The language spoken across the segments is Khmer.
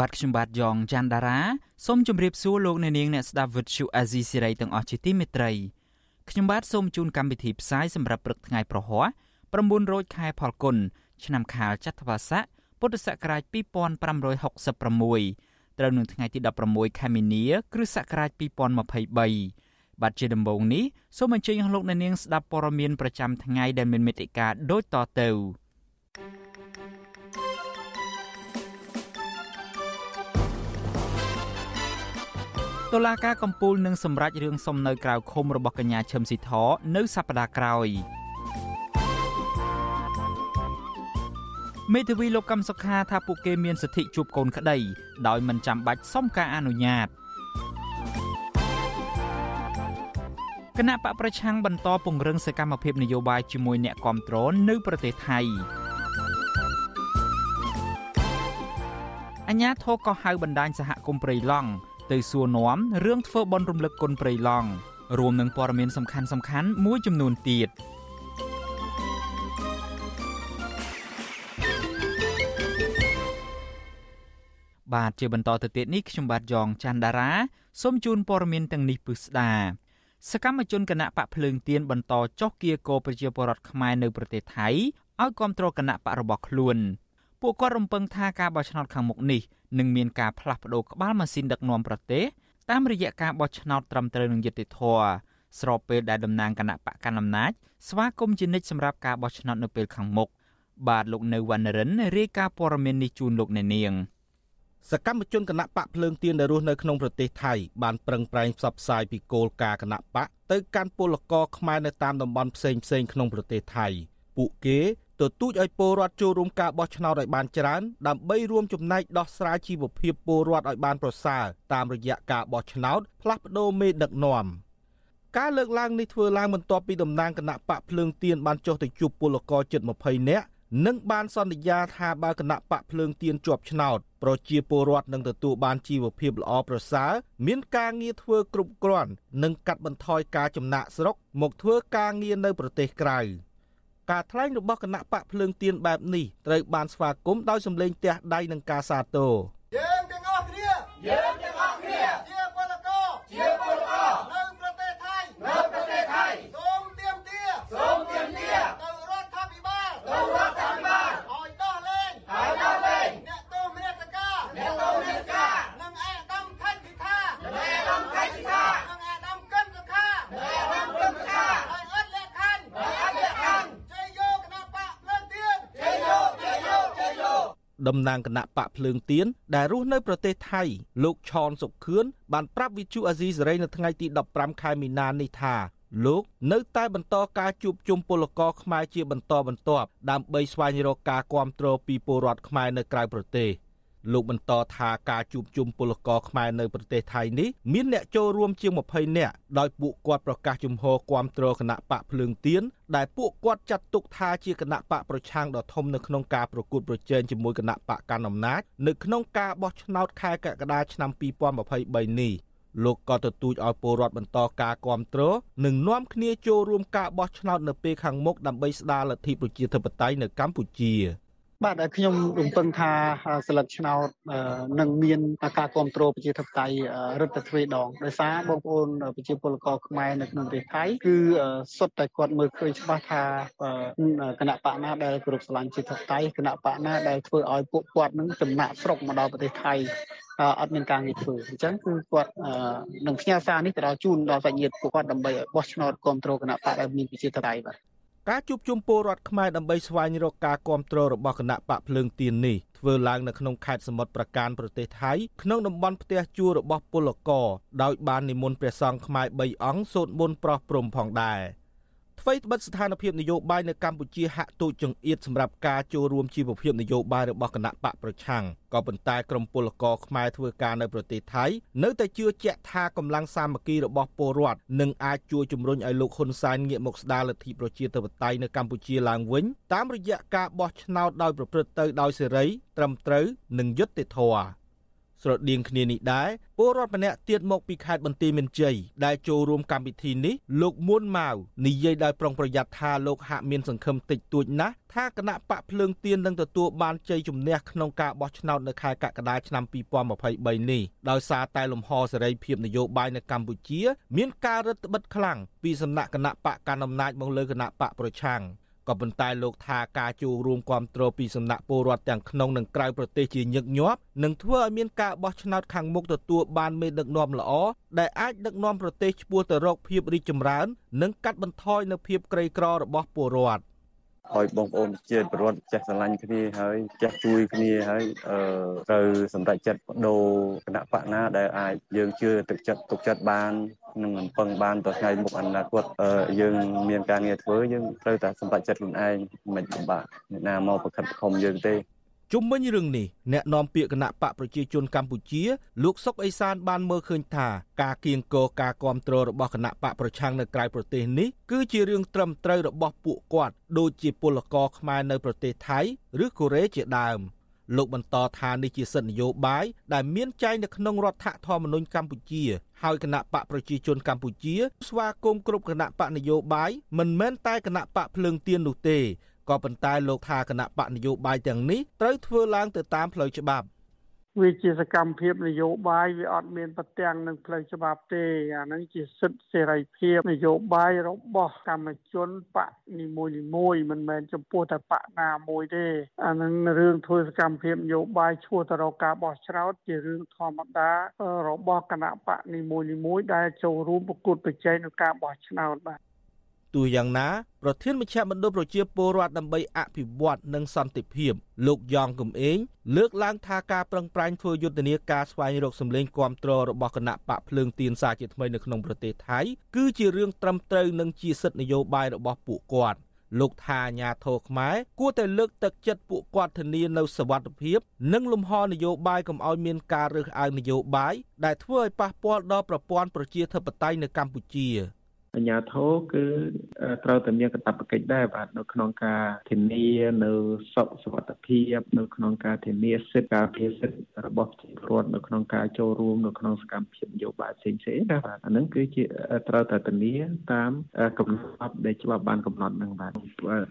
បាទខ្ញុំបាទយ៉ងច័ន្ទដារាសូមជម្រាបសួរលោកអ្នកនាងអ្នកស្ដាប់វិទ្យុអាស៊ីសេរីទាំងអស់ជាទីមេត្រីខ្ញុំបាទសូមជូនកម្មវិធីផ្សាយសម្រាប់ព្រឹកថ្ងៃប្រហ័ស9រោចខែផលគុណឆ្នាំខាលចត្វាស័កពុទ្ធសករាជ2566ត្រូវនឹងថ្ងៃទី16ខែមីនា គ្រិស្តសករាជ2023បាទជាដំបូងនេះសូមអញ្ជើញលោកអ្នកនាងស្ដាប់ព័ត៌មានប្រចាំថ្ងៃដែលមានមេត្តាដូចតទៅ តុលាការកំពូលនឹងសម្រេចរឿងសំណើក្រៅឃុំរបស់កញ្ញាឈឹមស៊ីធនៅសប្តាហ៍ក្រោយមេធាវីលោកកឹមសុខាថាពួកគេមានសិទ្ធិជួបកូនក្តីដោយមិនចាំបាច់សុំការអនុញ្ញាតគណៈបកប្រឆាំងបន្តពង្រឹងសកម្មភាពនយោបាយជាមួយអ្នកគាំទ្រនៅប្រទេសថៃអញ្ញាធរក៏ហៅបណ្ដាញសហគមន៍ព្រៃឡង់ ទៅសួរនាំរឿងធ្វើបន់រំលឹកគុណព្រៃឡង់រួមនឹងព័ត៌មានសំខាន់សំខាន់មួយចំនួនទៀតបាទជាបន្តទៅទៀតនេះខ្ញុំបាទយ៉ងច័ន្ទដារាសូមជូនព័ត៌មានទាំងនេះពិស្ដាសកម្មជនគណៈបកភ្លើងទៀនបន្តចុះគៀកោប្រជាពលរដ្ឋខ្មែរនៅប្រទេសថៃឲ្យគ្រប់គ្រងគណៈបករបស់ខ្លួនពួកគាត់រំពឹងថាការបោះឆ្នោតខាងមុខនេះ នឹងមានការផ្លាស់ប្តូរក្បាលម៉ាស៊ីនដឹកនាំប្រទេសតាមរយៈការបោះឆ្នោតត្រឹមត្រូវនឹងយុត្តិធម៌ស្របពេលដែលតំណាងគណៈបកកណ្ដាលអំណាចស្វាគមន៍ជានិច្ចសម្រាប់ការបោះឆ្នោតនៅពេលខាងមុខបាទលោកនៅវណ្ណរិនរាយការណ៍ព័ត៌មាននេះជូនលោកអ្នកនាងសកម្មជនគណៈបកភ្លើងទៀនដែលរស់នៅក្នុងប្រទេសថៃបានប្រឹងប្រែងផ្សព្វផ្សាយពីគោលការណ៍គណៈបកទៅកាន់ពលករខ្មែរនៅតាមតំបន់ផ្សេងផ្សេងក្នុងប្រទេសថៃពួកគេ ទទូចឲ្យពលរដ្ឋចូលរួមការបោះឆ្នោតឲ្យបានច្រើន ដើម្បីរួមចំណែកដោះស្រាយជីវភាពពលរដ្ឋឲ្យបានប្រសើរតាមរយៈការបោះឆ្នោតផ្លាស់ប្ដូរមេដឹកនាំការលើកឡើងនេះធ្វើឡើងបន្ទាប់ពីតំណាងគណៈបកភ្លើងទៀនបានចុះទៅជួបពលករជិត20នាក់និងបានសន្យាថាបើគណៈបកភ្លើងទៀនជាប់ឆ្នោតប្រជាពលរដ្ឋនឹងទទួលបានជីវភាពល្អប្រសើរមានការងារធ្វើគ្រប់គ្រាន់និងកាត់បន្ថយការចំណាក់ស្រុកមកធ្វើការងារនៅប្រទេសក្រៅ ការថ្លែងរបស់គណៈបកភ្លើងទៀនបែបនេះត្រូវបានស្វាគមន៍ដោយសម្លេងទះដៃនិងការសាទរយើងទាំងអស់គ្នាយើងទាំងអស់គ្នាជាពលករជាពលករនៅប្រទេសថៃនៅប្រទេសថៃសូមទៀមទាសូមទៀមទាទៅរដ្ឋាភិបាលទៅរដ្ឋាភិបាលឲ្យដោះលែងឲ្យដោះលែងអ្នកទោសមនសិការអ្នកទោសមនសិការនិងអាដាមខិតពិថានិងអាដាមខិតពិថានិងអាដាមកិនសុខានិងអាដាមកិនសុខាឲ្យអត់លក្ខខណ្ឌឲ្យអត់លក្ខខណ្ឌជ័យយោគណៈបកភ្លើងទៀនជ័យយោជ័យយោជ័យយោ តំណាងគណៈបកភ្លើងទៀនដែលរស់នៅប្រទេសថៃលោកឆនសុខឿនបានប្រាប់វិទ្យុអាស៊ីសេរីនៅថ្ងៃទី15ខែមីនានេះថាលោកនៅតែបន្តការជួបជុំពលករខ្មែរជាបន្តបន្ទាប់ដើម្បីស្វែងរកការគ្រប់គ្រងពីពលរដ្ឋខ្មែរនៅក្រៅប្រទេស លោកបន្តថាការជួបជុំពលករខ្មែរនៅប្រទេសថៃនេះមានអ្នកចូលរួមជាង20នាក់ដោយពួកគាត់ប្រកាសជំហរគាំទ្រគណៈបកភ្លើងទៀនដែលពួកគាត់ចាត់ទុកថាជាគណៈបកប្រឆាំងដ៏ធំនៅក្នុងការប្រកួតប្រជែងជាមួយគណៈបកកណ្ដាលអំណាចនៅក្នុងការបោះឆ្នោតខែកក្កដាឆ្នាំ2023នេះលោកក៏ទទូចឲ្យពលរដ្ឋបន្តការគ្រប់គ្រងនិងនាំគ្នាចូលរួមការបោះឆ្នោតនៅពេលខាងមុខដើម្បីស្ដារលទ្ធិប្រជាធិបតេយ្យនៅកម្ពុជា បាទខ្ញុំរំពឹងថាសិលឹកឆ្នោតនឹងមានការគ្រប់គ្រងប្រជាធិបតេយ្យរដ្ឋទ្វេដងដោយសារបងប្អូនប្រជាពលករខ្មែរនៅក្នុងប្រទេសថៃគឺសុទ្ធតែគាត់មើលឃើញច្បាស់ថាគណៈបកណាដែលគោរពស្រឡាញ់ប្រជាធិបតេយ្យគណៈបកណាដែលធ្វើឲ្យពួកគាត់នឹងចំណាក់ស្រុកមកដល់ប្រទេសថៃអត់មានការងារធ្វើអញ្ចឹងគឺគាត់នឹងផ្ញើសារនេះទៅដល់ជូនដល់សាច់ញាតិពួកគាត់ដើម្បីបោះឆ្នោតគ្រប់គ្រងគណៈបកដែលមានប្រជាធិបតេយ្យបាទ ការជួបជុំពលរដ្ឋខ្មែរដើម្បីស្វែងរកការគ្រប់គ្រងរបស់គណៈបកភ្លើងទៀននេះធ្វើឡើងនៅក្នុងខេត្តសមុទ្រប្រការប្រទេសថៃក្នុងតំបន់ផ្ទះជួលរបស់ពលករដោយបាននិមន្តព្រះសង្ឃខ្មែរ3អង្គសូត្រមន្តប្រោះព្រំផងដែរ អ្វីត្បិតស្ថានភាពនយោបាយនៅកម្ពុជាហាក់ទូចចង្អៀតសម្រាប់ការចូលរួមជីវភាពនយោបាយរបស់គណៈបកប្រឆាំងក៏ប៉ុន្តែក្រមពលករខ្មែរធ្វើការនៅប្រទេសថៃនៅតែជឿជាក់ថាកម្លាំងសាមគ្គីរបស់ពលរដ្ឋនឹងអាចជួយជំរុញឲ្យលោកហ៊ុនសែនងាកមកស្ដារលទ្ធិប្រជាធិបតេយ្យនៅកម្ពុជាឡើងវិញតាមរយៈការបោះឆ្នោតដោយប្រព្រឹត្តទៅដោយសេរីត្រឹមត្រូវនិងយុត្តិធម៌ ស្រដៀងគ្នានេះដែរពលរដ្ឋម្នាក់ទៀតមកពីខេត្តបន្ទាយមានជ័យដែលចូលរួមកម្មវិធីនេះលោកមួនម៉ាវនិយាយដោយប្រុងប្រយ័ត្នថាលោកហាក់មានសង្ឃឹមតិចតួចណាស់ថាគណៈបកភ្លើងទៀននឹងទទួលបានជ័យជំនះក្នុងការបោះឆ្នោតនៅខែកក្កដាឆ្នាំ2023នេះដោយសារតែលំហសេរីភាពនយោបាយនៅកម្ពុជា មានការរឹតបន្តឹងខ្លាំងពីសំណាក់គណៈបកកណ្ដាលអំណាចមកលើគណៈបកប្រឆាំង ក៏ប៉ុន្តែលោកថាការចូលរួមគ្រប់គ្រងពីសំណាក់ពលរដ្ឋទាំងក្នុងនិងក្រៅប្រទេសជាញឹកញាប់នឹងធ្វើឲ្យមានការបោះឆ្នោតខាងមុខទទួលបានមេដឹកនាំល្អដែលអាចដឹកនាំប្រទេសឆ្ពោះទៅរកភាពរីកចម្រើន និងកាត់បន្ថយនូវភាពក្រីក្ររបស់ពលរដ្ឋ ឲ្យបងប្អូនជាតិប្រវត្តិចេះស្រឡាញ់គ្នាហើយចេះជួយគ្នាហើយអឺត្រូវសម្រេចចិត្តបដូរគណៈបកណាដែលអាចយើងជឿទឹកចិត្តទុកចិត្តបាននឹងពឹងបានទៅថ្ងៃមុខអនាគតយើងមានការងារធ្វើយើងត្រូវតែសម្រេចចិត្តខ្លួនឯងមិនពិបាកអ្នកណាមកប្រខិតប្រខំយើងទេ ជុំវិញរឿងនេះអ្នកនាំពាក្យគណៈបកប្រជាជនកម្ពុជា លោកសុកអេសានបានមើលឃើញថាការគៀងគរការគ្រប់គ្រងរបស់គណៈបកប្រឆាំងនៅក្រៅប្រទេសនេះគឺជារឿងត្រឹមត្រូវរបស់ពួកគាត់ដូចជាពលករខ្មែរនៅប្រទេសថៃឬកូរ៉េជាដើមលោកបន្តថានេះជាសិទ្ធិនយោបាយដែលមានចែងនៅក្នុងរដ្ឋធម្មនុញ្ញកម្ពុជាហើយគណៈបកប្រជាជនកម្ពុជាស្វាគមន៍គ្រប់គណៈបកនយោបាយមិនមែនតែគណៈបកភ្លើងទៀននោះទេ ក៏ប៉ុន្តែលោកថាគណៈបកនយោបាយទាំងនេះត្រូវធ្វើឡើងទៅតាមផ្លូវច្បាប់វាជាសកម្មភាពនយោបាយវាអត់មានប្រទាំងនឹងផ្លូវច្បាប់ទេអាហ្នឹងជាសិទ្ធិសេរីភាពនយោបាយរបស់កម្មជនបកនីមួយនីមួយមិនមែនចំពោះតែបកណាមួយទេអាហ្នឹងរឿងធ្វើសកម្មភាពនយោបាយឈ្មោះទៅរកការបោះឆ្នោតជារឿងធម្មតារបស់គណៈបកនីមួយនីមួយដែលចូលរួមប្រកួតប្រជែងក្នុងការបោះឆ្នោតបាទ ទោះយ៉ាងណាប្រធានមជ្ឈមណ្ឌលប្រជាពលរដ្ឋដើម្បីអភិវឌ្ឍនិងសន្តិភាពលោកយ៉ងកំឯងលើកឡើងថាការប្រឹងប្រែងធ្វើយុទ្ធនាការស្វែងរកសម្លេងគាំទ្ររបស់គណៈបកភ្លើងទៀនសាជាថ្មីនៅក្នុងប្រទេសថៃគឺជារឿងត្រឹមត្រូវនិងជាសិទ្ធិនយោបាយរបស់ពួកគាត់លោកថាអាញាធរខ្មែរគួរតែលើកទឹកចិត្តពួកគាត់ធានានៅសវត្ថិភាព និងលំហនយោបាយកុំឲ្យមានការរើសអើងនយោបាយដែលធ្វើឲ្យប៉ះពាល់ដល់ប្រព័ន្ធប្រជាធិបតេយ្យនៅកម្ពុជា។ អញ្ញាធរគឺត្រូវតែមានកាតព្វកិច្ចដែរបាទនៅក្នុងការធានានៅសុខសុវត្ថិភាពនៅក្នុងការធានាសិទ្ធិការពារសិទ្ធិរបស់ប្រជាពលរដ្ឋនៅក្នុងការចូលរួមនៅក្នុងសកម្មភាពនយោបាយផ្សេងៗណាបាទអានឹងគឺជាត្រូវតែធានាតាមកំណត់ដែលច្បាប់បានកំណត់នឹងបាទ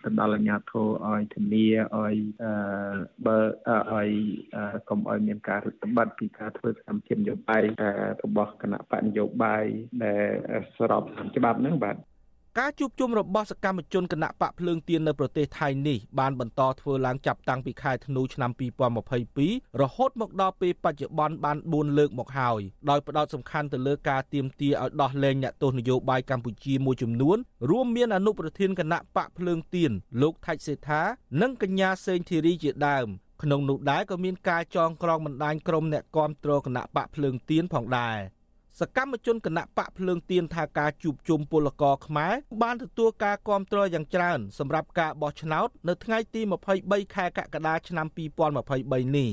ទៅដល់អញ្ញាធរឲ្យធានាឲ្យបើឲ្យកុំឲ្យមានការរឹតបន្តឹងពីការធ្វើសកម្មភាពនយោបាយរបស់គណៈបកនយោបាយដែលស្របតាមច្បាប់ប់ហ្នឹងបាទការជួបជុំរបស់សកម្មជនគណៈបកភ្លើងទៀននៅប្រទេសថៃនេះបានបន្តធ្វើឡើងចាប់តាំងពីខែធ្នូឆ្នាំ2022រហូតមកដល់ពេលបច្ចុប្បន្នបាន4លើកមកហើយដោយផ្ដោតសំខាន់ទៅលើការទៀមទាឲ្យដោះលែងអ្នកទោសនយោបាយកម្ពុជាមួយចំនួនរួមមានអនុប្រធានគណៈបកភ្លើងទៀនលោកថាច់សេដ្ឋានិងកញ្ញាសេងធីរីជាដើមក្នុងនោះដែរក៏មានការចងក្រងបណ្ដាញក្រុមអ្នកគាំទ្រគណៈបកភ្លើងទៀនផងដែរ សកម្មជនគណៈបកភ្លើងទៀនថាការជួបជុំពលករខ្មែរបានទទួលការគាំទ្រយ៉ាងច្រើនសម្រាប់ការបោះឆ្នោតនៅថ្ងៃទី23ខែកក្កដាឆ្នាំ2023នេះ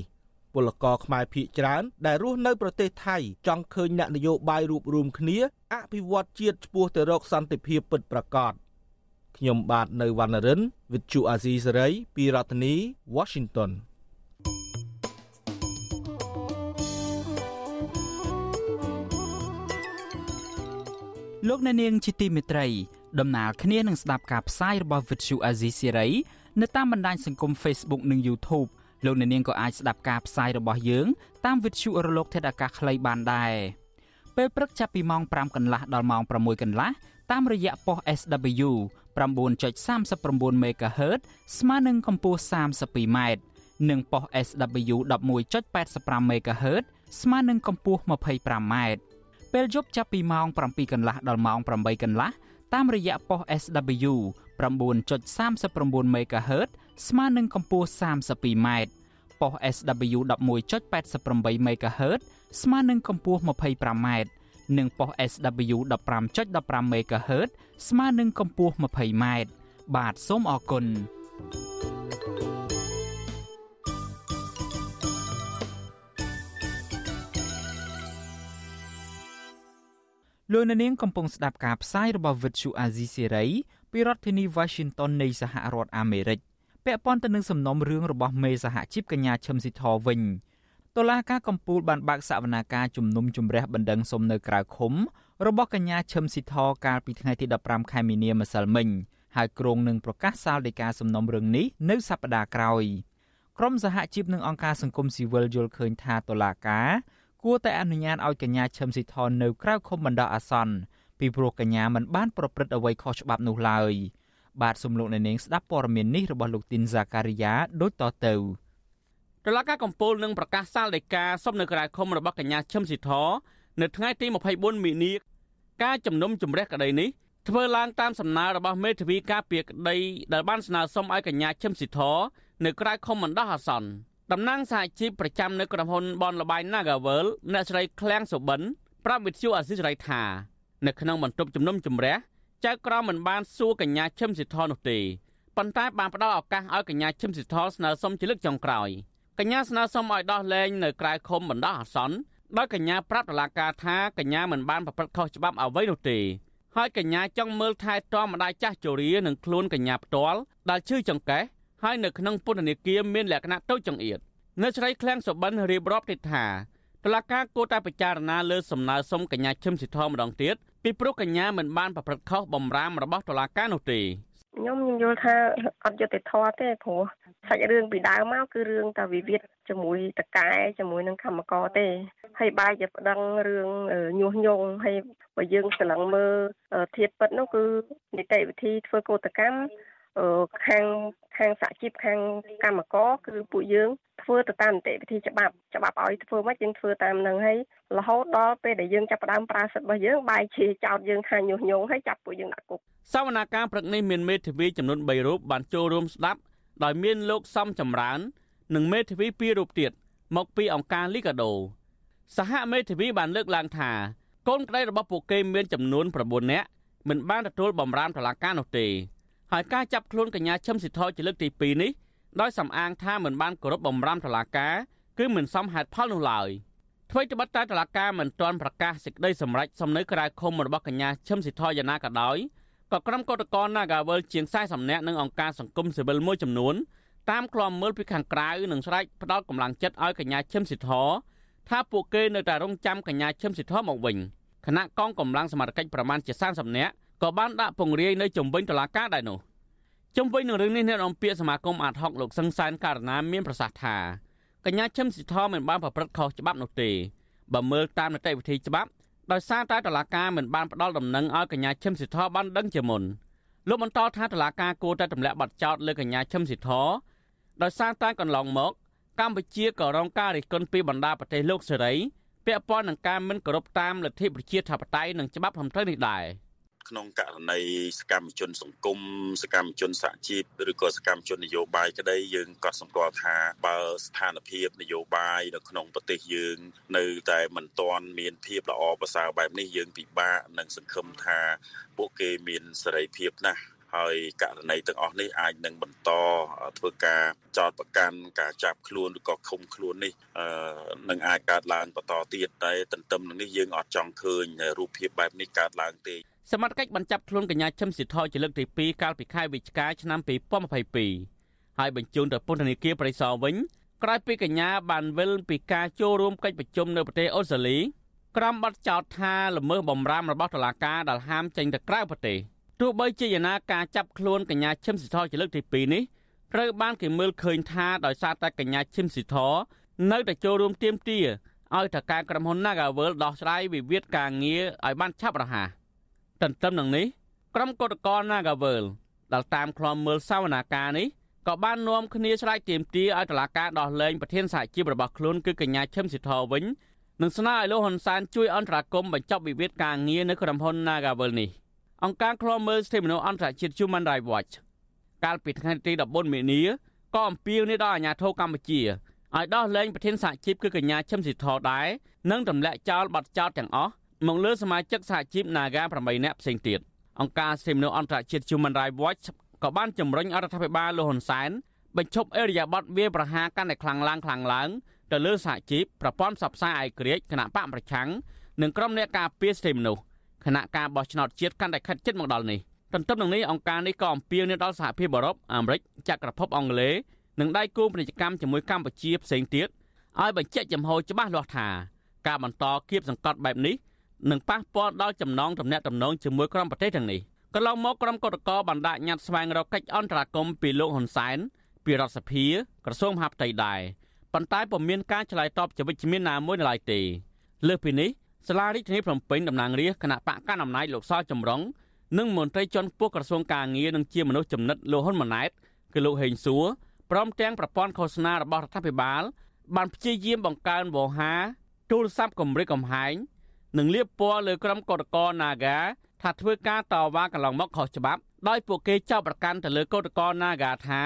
ពលករខ្មែរភៀកច្រើនដែលរស់នៅប្រទេសថៃចង់ឃើញអ្នកនយោបាយរួបរวมគ្នាអភិវឌ្ឍជាតិឆ្ពោះទៅរកសន្តិភាពពិតប្រាកដខ្ញុំបាទនៅវណ្ណរិន With Chu Azizi Saray ពីរដ្ឋធានី Washington លោកអ្នកនាងជាទីមេត្រីដំណើរគ្នានឹងស្ដាប់ការផ្សាយរបស់ Vuthu Azizi Siri នៅតាមបណ្ដាញសង្គម Facebook និង YouTube លោកអ្នកនាងក៏អាចស្ដាប់ការផ្សាយរបស់យើងតាម Vuthu រលកធាតុអាកាសខ្លីបានដែរពេលព្រឹកចាប់ពីម៉ោង5កន្លះដល់ម៉ោង6កន្លះតាមរយៈប៉ុស SW 9.39 MHz ស្មើនឹងកម្ពស់ 32m និងប៉ុស SW 11.85 MHz ស្មើនឹងកម្ពស់ 25m ពេលយប់ចាប់ពីម៉ោង7កន្លះដល់ម៉ោង8កន្លះតាមរយៈប៉ុស SW 9.39 MHz ស្មើនឹងកម្ពស់ 32m ប៉ុស SW 11.88 MHz ស្មើនឹងកម្ពស់ 25m និងប៉ុស SW 15.15 MHz ស្មើនឹងកម្ពស់ 20m បាទសូមអរគុណ លោកនាងកំពុងស្ដាប់ការផ្សាយរបស់ Vuthu Azizi Serai ពីរដ្ឋធានី Washington នៃសហរដ្ឋអាមេរិកពាក់ព័ន្ធទៅនឹងសំណុំរឿងរបស់មេសហជីពកញ្ញាឈឹមស៊ីធវិញតុលាការកំពូលបានបើកសវនាការជំនុំជម្រះបណ្ដឹងសុំនៅក្រៅឃុំរបស់កញ្ញាឈឹមស៊ីធកាលពីថ្ងៃទី15ខែមីនាម្សិលមិញហើយក្រុងនឹងប្រកាសសាលដីកាសំណុំរឿងនេះនៅសប្តាហ៍ក្រោយក្រមសហជីពនិងអង្គការសង្គមស៊ីវិលយល់ឃើញថាតុលាការគួ រតែអនុញ្ញាតឲ្យកញ្ញាឈឹមស៊ីធនៅក្រៅឃុំបណ្ដោះអាសន្នពីព្រោះកញ្ញាមិនបានប្រព្រឹត្តអ្វីខុសច្បាប់នោះឡើយបាទសំលោកនៅនាងស្ដាប់ព័ត៌មាននេះរបស់លោកទីនហ្សាការីយ៉ាដូចតទៅតុលាការកំពូលនឹងប្រកាសសាលដីកាសុំនៅក្រៅឃុំរបស់កញ្ញាឈឹមស៊ីធនៅថ្ងៃទី24មីនាការជំនុំជម្រះក្តីនេះធ្វើឡើងតាមសំណើរបស់មេធាវីការពារក្តីដែលបានស្នើសុំឲ្យកញ្ញាឈឹមស៊ីធនៅក្រៅឃុំបណ្ដោះអាសន្ន តំណាងសហជីពប្រចាំនៅក្រុមហ៊ុនបនលបៃ Nagavel អ្នកស្រីឃ្លាំងសុបិនប្រាប់វិទ្យុអាស៊ីសេរីថានៅក្នុងបន្ទប់ជំនុំជម្រះចៅក្រមមិនបានសួរកញ្ញាឈឹមស៊ីធនោះទេប៉ុន្តែបានផ្ដល់ឱកាសឲ្យកញ្ញាឈឹមស៊ីធស្នើសុំជាលើកចុងក្រោយកញ្ញាស្នើសុំឲ្យដោះលែងនៅក្រៅឃុំបណ្ដោះអាសន្នដោយកញ្ញាប្រាប់តុលាការថាកញ្ញាមិនបានប្រព្រឹត្តខុសច្បាប់អ្វីនោះទេហើយកញ្ញាចង់មើលថែទាំម្ដាយចាស់ជរានិងខ្លួនកញ្ញាផ្ទាល់ដែលឈឺចង្កេះ ហើយនៅក្នុងពន្ធនាគារមានលក្ខណៈតូចចង្អៀតនៅស្រីឃ្លាំងសុបិនរៀបរាប់ទៀតថាតុលាការគួរតែពិចារណាលើសំណើសុំកញ្ញាឈឹមស៊ីធម្ដងទៀតពីព្រោះកញ្ញាមិនបានប្រព្រឹត្តខុសបំរាមរបស់តុលាការនោះទេខ្ញុំខ្ញុំយល់ថាអត់យុត្តិធម៌ទេព្រោះសាច់រឿងពីដើមមកគឺរឿងតែវិវាទជាមួយតកែជាមួយនឹងកម្មករទេហើយបែរជាប្តឹងរឿងញុះញង់ហើយបើយើងស្រឡឹងមើលធៀបពិតនោះគឺនីតិវិធីធ្វើកោតកម្ម ខាងខាងសហជីពខាងកម្មករគឺពួកយើងធ្វើទៅតាមនីតិវិធីច្បាប់ច្បាប់ឲ្យធ្វើមកយើងធ្វើតាមនឹងហើយរហូតដល់ពេលដែលយើងចាប់ផ្ដើមប្រើសិទ្ធិរបស់យើងបែរជាចោទយើងថាញុះញង់ហើយចាប់ពួកយើងដាក់គុកសវនាការព្រឹកនេះមានមេធាវីចំនួន3រូបបានចូលរួមស្ដាប់ដោយមានលោកសំចម្រើន និងមេធាវី2រូបទៀតមកពីអង្គការលីកាដូសហមេធាវីបានលើកឡើងថាកូនក្តីរបស់ពួកគេមានចំនួន9នាក់មិនបានទទួលបម្រាមតុលាការនោះទេ ហើយការចាប់ខ្លួនកញ្ញាឈឹមស៊ីធជាលើកទី2នេះដោយសំអាងថាមិនបានគោរពបំរាមតុលាការគឺមិនសមហេតុផលនោះឡើយអ្វីត្បិតតែតុលាការមិនទាន់ប្រកាសសេចក្តីសម្រេចសំនៅក្រៅឃុំរបស់កញ្ញាឈឹមស៊ីធយ៉ាងណាក៏ដោយក៏ក្រុមកោតក្រ Nagawal ជាង40នាក់និងអង្គការសង្គមស៊ីវិលមួយចំនួនតាមក្លំមើលពីខាងក្រៅនិងស្រែកផ្ដាល់កម្លាំងចិត្តឲ្យកញ្ញាឈឹមស៊ីធថាពួកគេនៅតែរងចាំកញ្ញាឈឹមស៊ីធមកវិញគណៈកងកម្លាំងសមត្ថកិច្ចប្រមាណជា30នាក់ ក៏បានដាក់ពង្រាយនៅជំវិញតុលាការដែរនោះជំវិញនឹងរឿងនេះអ្នករំពាកសមាគមអាត់ហុកលោកសឹងសានករណាមានប្រសាសន៍ថាកញ្ញាឈឹមស៊ីធមិនបានប្រព្រឹត្តខុសច្បាប់នោះទេបើមើលតាមនីតិវិធីច្បាប់ដោយសារតែតុលាការមិនបានផ្ដល់ដំណឹងឲ្យកញ្ញាឈឹមស៊ីធបានដឹងជាមុនលោកបន្តថាតុលាការគួរតែទម្លាក់បទចោទលើកញ្ញាឈឹមស៊ីធដោយសារតែកន្លងមក កម្ពុជាក៏រងការរិះគន់ពីបណ្ដាប្រទេសលោកសេរីពាក់ព័ន្ធនឹងការមិនគោរពតាមលទ្ធិប្រជាធិបតេយ្យនិងច្បាប់ព្រមត្រូវនេះដែរ។ ក្នុងករណីសកម្មជន សង្គមសកម្មជនសហជីពឬក៏សកម្មជននយោបាយក្តីយើងក៏សម្គាល់ថាបើស្ថានភាពនយោបាយនៅក្នុងប្រទេសយើង នៅតែមិនទាន់មានភាពល្អប្រសើរបែបនេះយើងពិបាកនឹងសង្ឃឹមថាពួកគេមានសេរីភាពណាស់ហើយករណីទាំងអស់នេះអាចនឹងបន្តធ្វើការចោតប្រកាន់ការចាប់ខ្លួនឬក៏ឃុំខ្លួននេះនឹងអាចកើតឡើងបន្តទៀតតែទន្ទឹមនឹងនេះយើងអត់ចង់ឃើញរូបភាពបែបនេះកើតឡើងទេ សមត្ថកិច្ចបញ្ចាប់ខ្លួនកញ្ញាឈឹមស៊ីធជាលើកទី2កាលពីខែវិច្ឆិកាឆ្នាំ2022ហើយបញ្ជូនទៅពន្ធនាគារប្រៃសណវិញក្រោយពីកញ្ញាបានវិលពីការចូលរួមកិច្ចប្រជុំនៅប្រទេសអូស្ត្រាលីក្រោមបទចោទថាល្មើសបំរាមរបស់តុលាការដែលហាមចេញទៅក្រៅប្រទេសទោះបីជាយ៉ាងណាការចាប់ខ្លួនកញ្ញាឈឹមស៊ីធជាលើកទី2នេះត្រូវបានគេមើលឃើញថាដោយសារតែកញ្ញាឈឹមស៊ីធនៅតែចូលរួមទាមទារឲ្យតការក្រុមហ៊ុន Nagavel ដោះស្រាយវិវាទការងារឲ្យបានឆាប់រហ័ស ទន្ទឹមនឹងនេះក្រុមកោតក្រ Nagavel ដែលតាមឃ្លាំមើលសវនាការនេះក៏បាននាំគ្នាឆ្លើយទាមទារឲ្យតុលាការដោះលែងប្រធានសហជីពរបស់ខ្លួនគឺកញ្ញាឈឹមស៊ីធវិញនិងស្នើឲ្យលោកហ៊ុនសែនជួយអន្តរាគមន៍បញ្ចប់វិវាទការងារនៅក្រុមហ៊ុន Nagavel នេះអង្គការឃ្លាំមើលសិទ្ធិមនុស្សអន្តរជាតិ Human Rights Watch កាលពីថ្ងៃទី14មីនាក៏អំពាវនាវដល់អាជ្ញាធរកម្ពុជាឲ្យដោះលែងប្រធានសហជីពគឺកញ្ញាឈឹមស៊ីធដែរនិងទម្លាក់ចោលបទចោទទាំងអស់ មកលើសមាជិកសហជីព Naga 8នាក់ផ្សេងទៀតអង្គការសិទ្ធិមនុស្សអន្តរជាតិ Human Rights Watch ក៏បានជំរុញរដ្ឋាភិបាលលោកហ៊ុនសែនបញ្ឈប់អេរយាប័តវាប្រហារកាន់តែខ្លាំងឡើងខ្លាំងឡើងទៅលើសហជីពប្រព័ន្ធផ្សព្វផ្សាយឯករាជ្យគណៈបកប្រឆាំងនិងក្រុមអ្នកការពារសិទ្ធិមនុស្សគណៈការបោះឆ្នោតជាតិកាន់តែខិតជិតមកដល់នេះទន្ទឹមនឹងនេះអង្គការនេះក៏អំពាវនាវដល់សហភាពអឺរ៉ុបអាមេរិកចក្រភពអង់គ្លេសនិងដៃគូពាណិជ្ជកម្មជាមួយកម្ពុជាផ្សេងទៀតឲ្យបញ្ជាក់ចំហច្បាស់លាស់ថាការបន្តគៀបសង្កត់បែបនេះ នឹងប៉ះពាល់ដល់ចំណងទំនាក់ទំនងជាមួយក្រុមប្រទេសទាំងនេះកន្លងមកក្រុមកោតក្របានដាក់ញត្តិស្វែងរកកិច្ចអន្តរាគមន៍ពីលោកហ៊ុនសែនពីរដ្ឋសភាក្រសួងមហាផ្ទៃដែរប៉ុន្តែពុំមានការឆ្លើយតបជាវិជ្ជមានណាមួយនៅឡើយទេលើសពីនេះសាលារដ្ឋាភិបាលភ្នំពេញតំណាងរាស្ត្រគណៈបកកណ្ដាលអំណាចលោកសោចម្រុងនិងមន្ត្រីជាន់ខ្ពស់ក្រសួងកាងារនិងជាមនុស្សចំណិតលោកហ៊ុនម៉ាណែតគឺលោកហេងសួរព្រមទាំងប្រព័ន្ធឃោសនារបស់រដ្ឋាភិបាលបានព្យាយាមបង្កើនវោហាទូរស័ព្ទកម្រិតកំហែង និងលៀបពណ៌លើក្រុមកោតក្រ Naga ថាធ្វើការតវ៉ាកន្លងមកខុសច្បាប់ដោយពួកគេចោទប្រកាន់ទៅលើកោតក្រ Naga ថា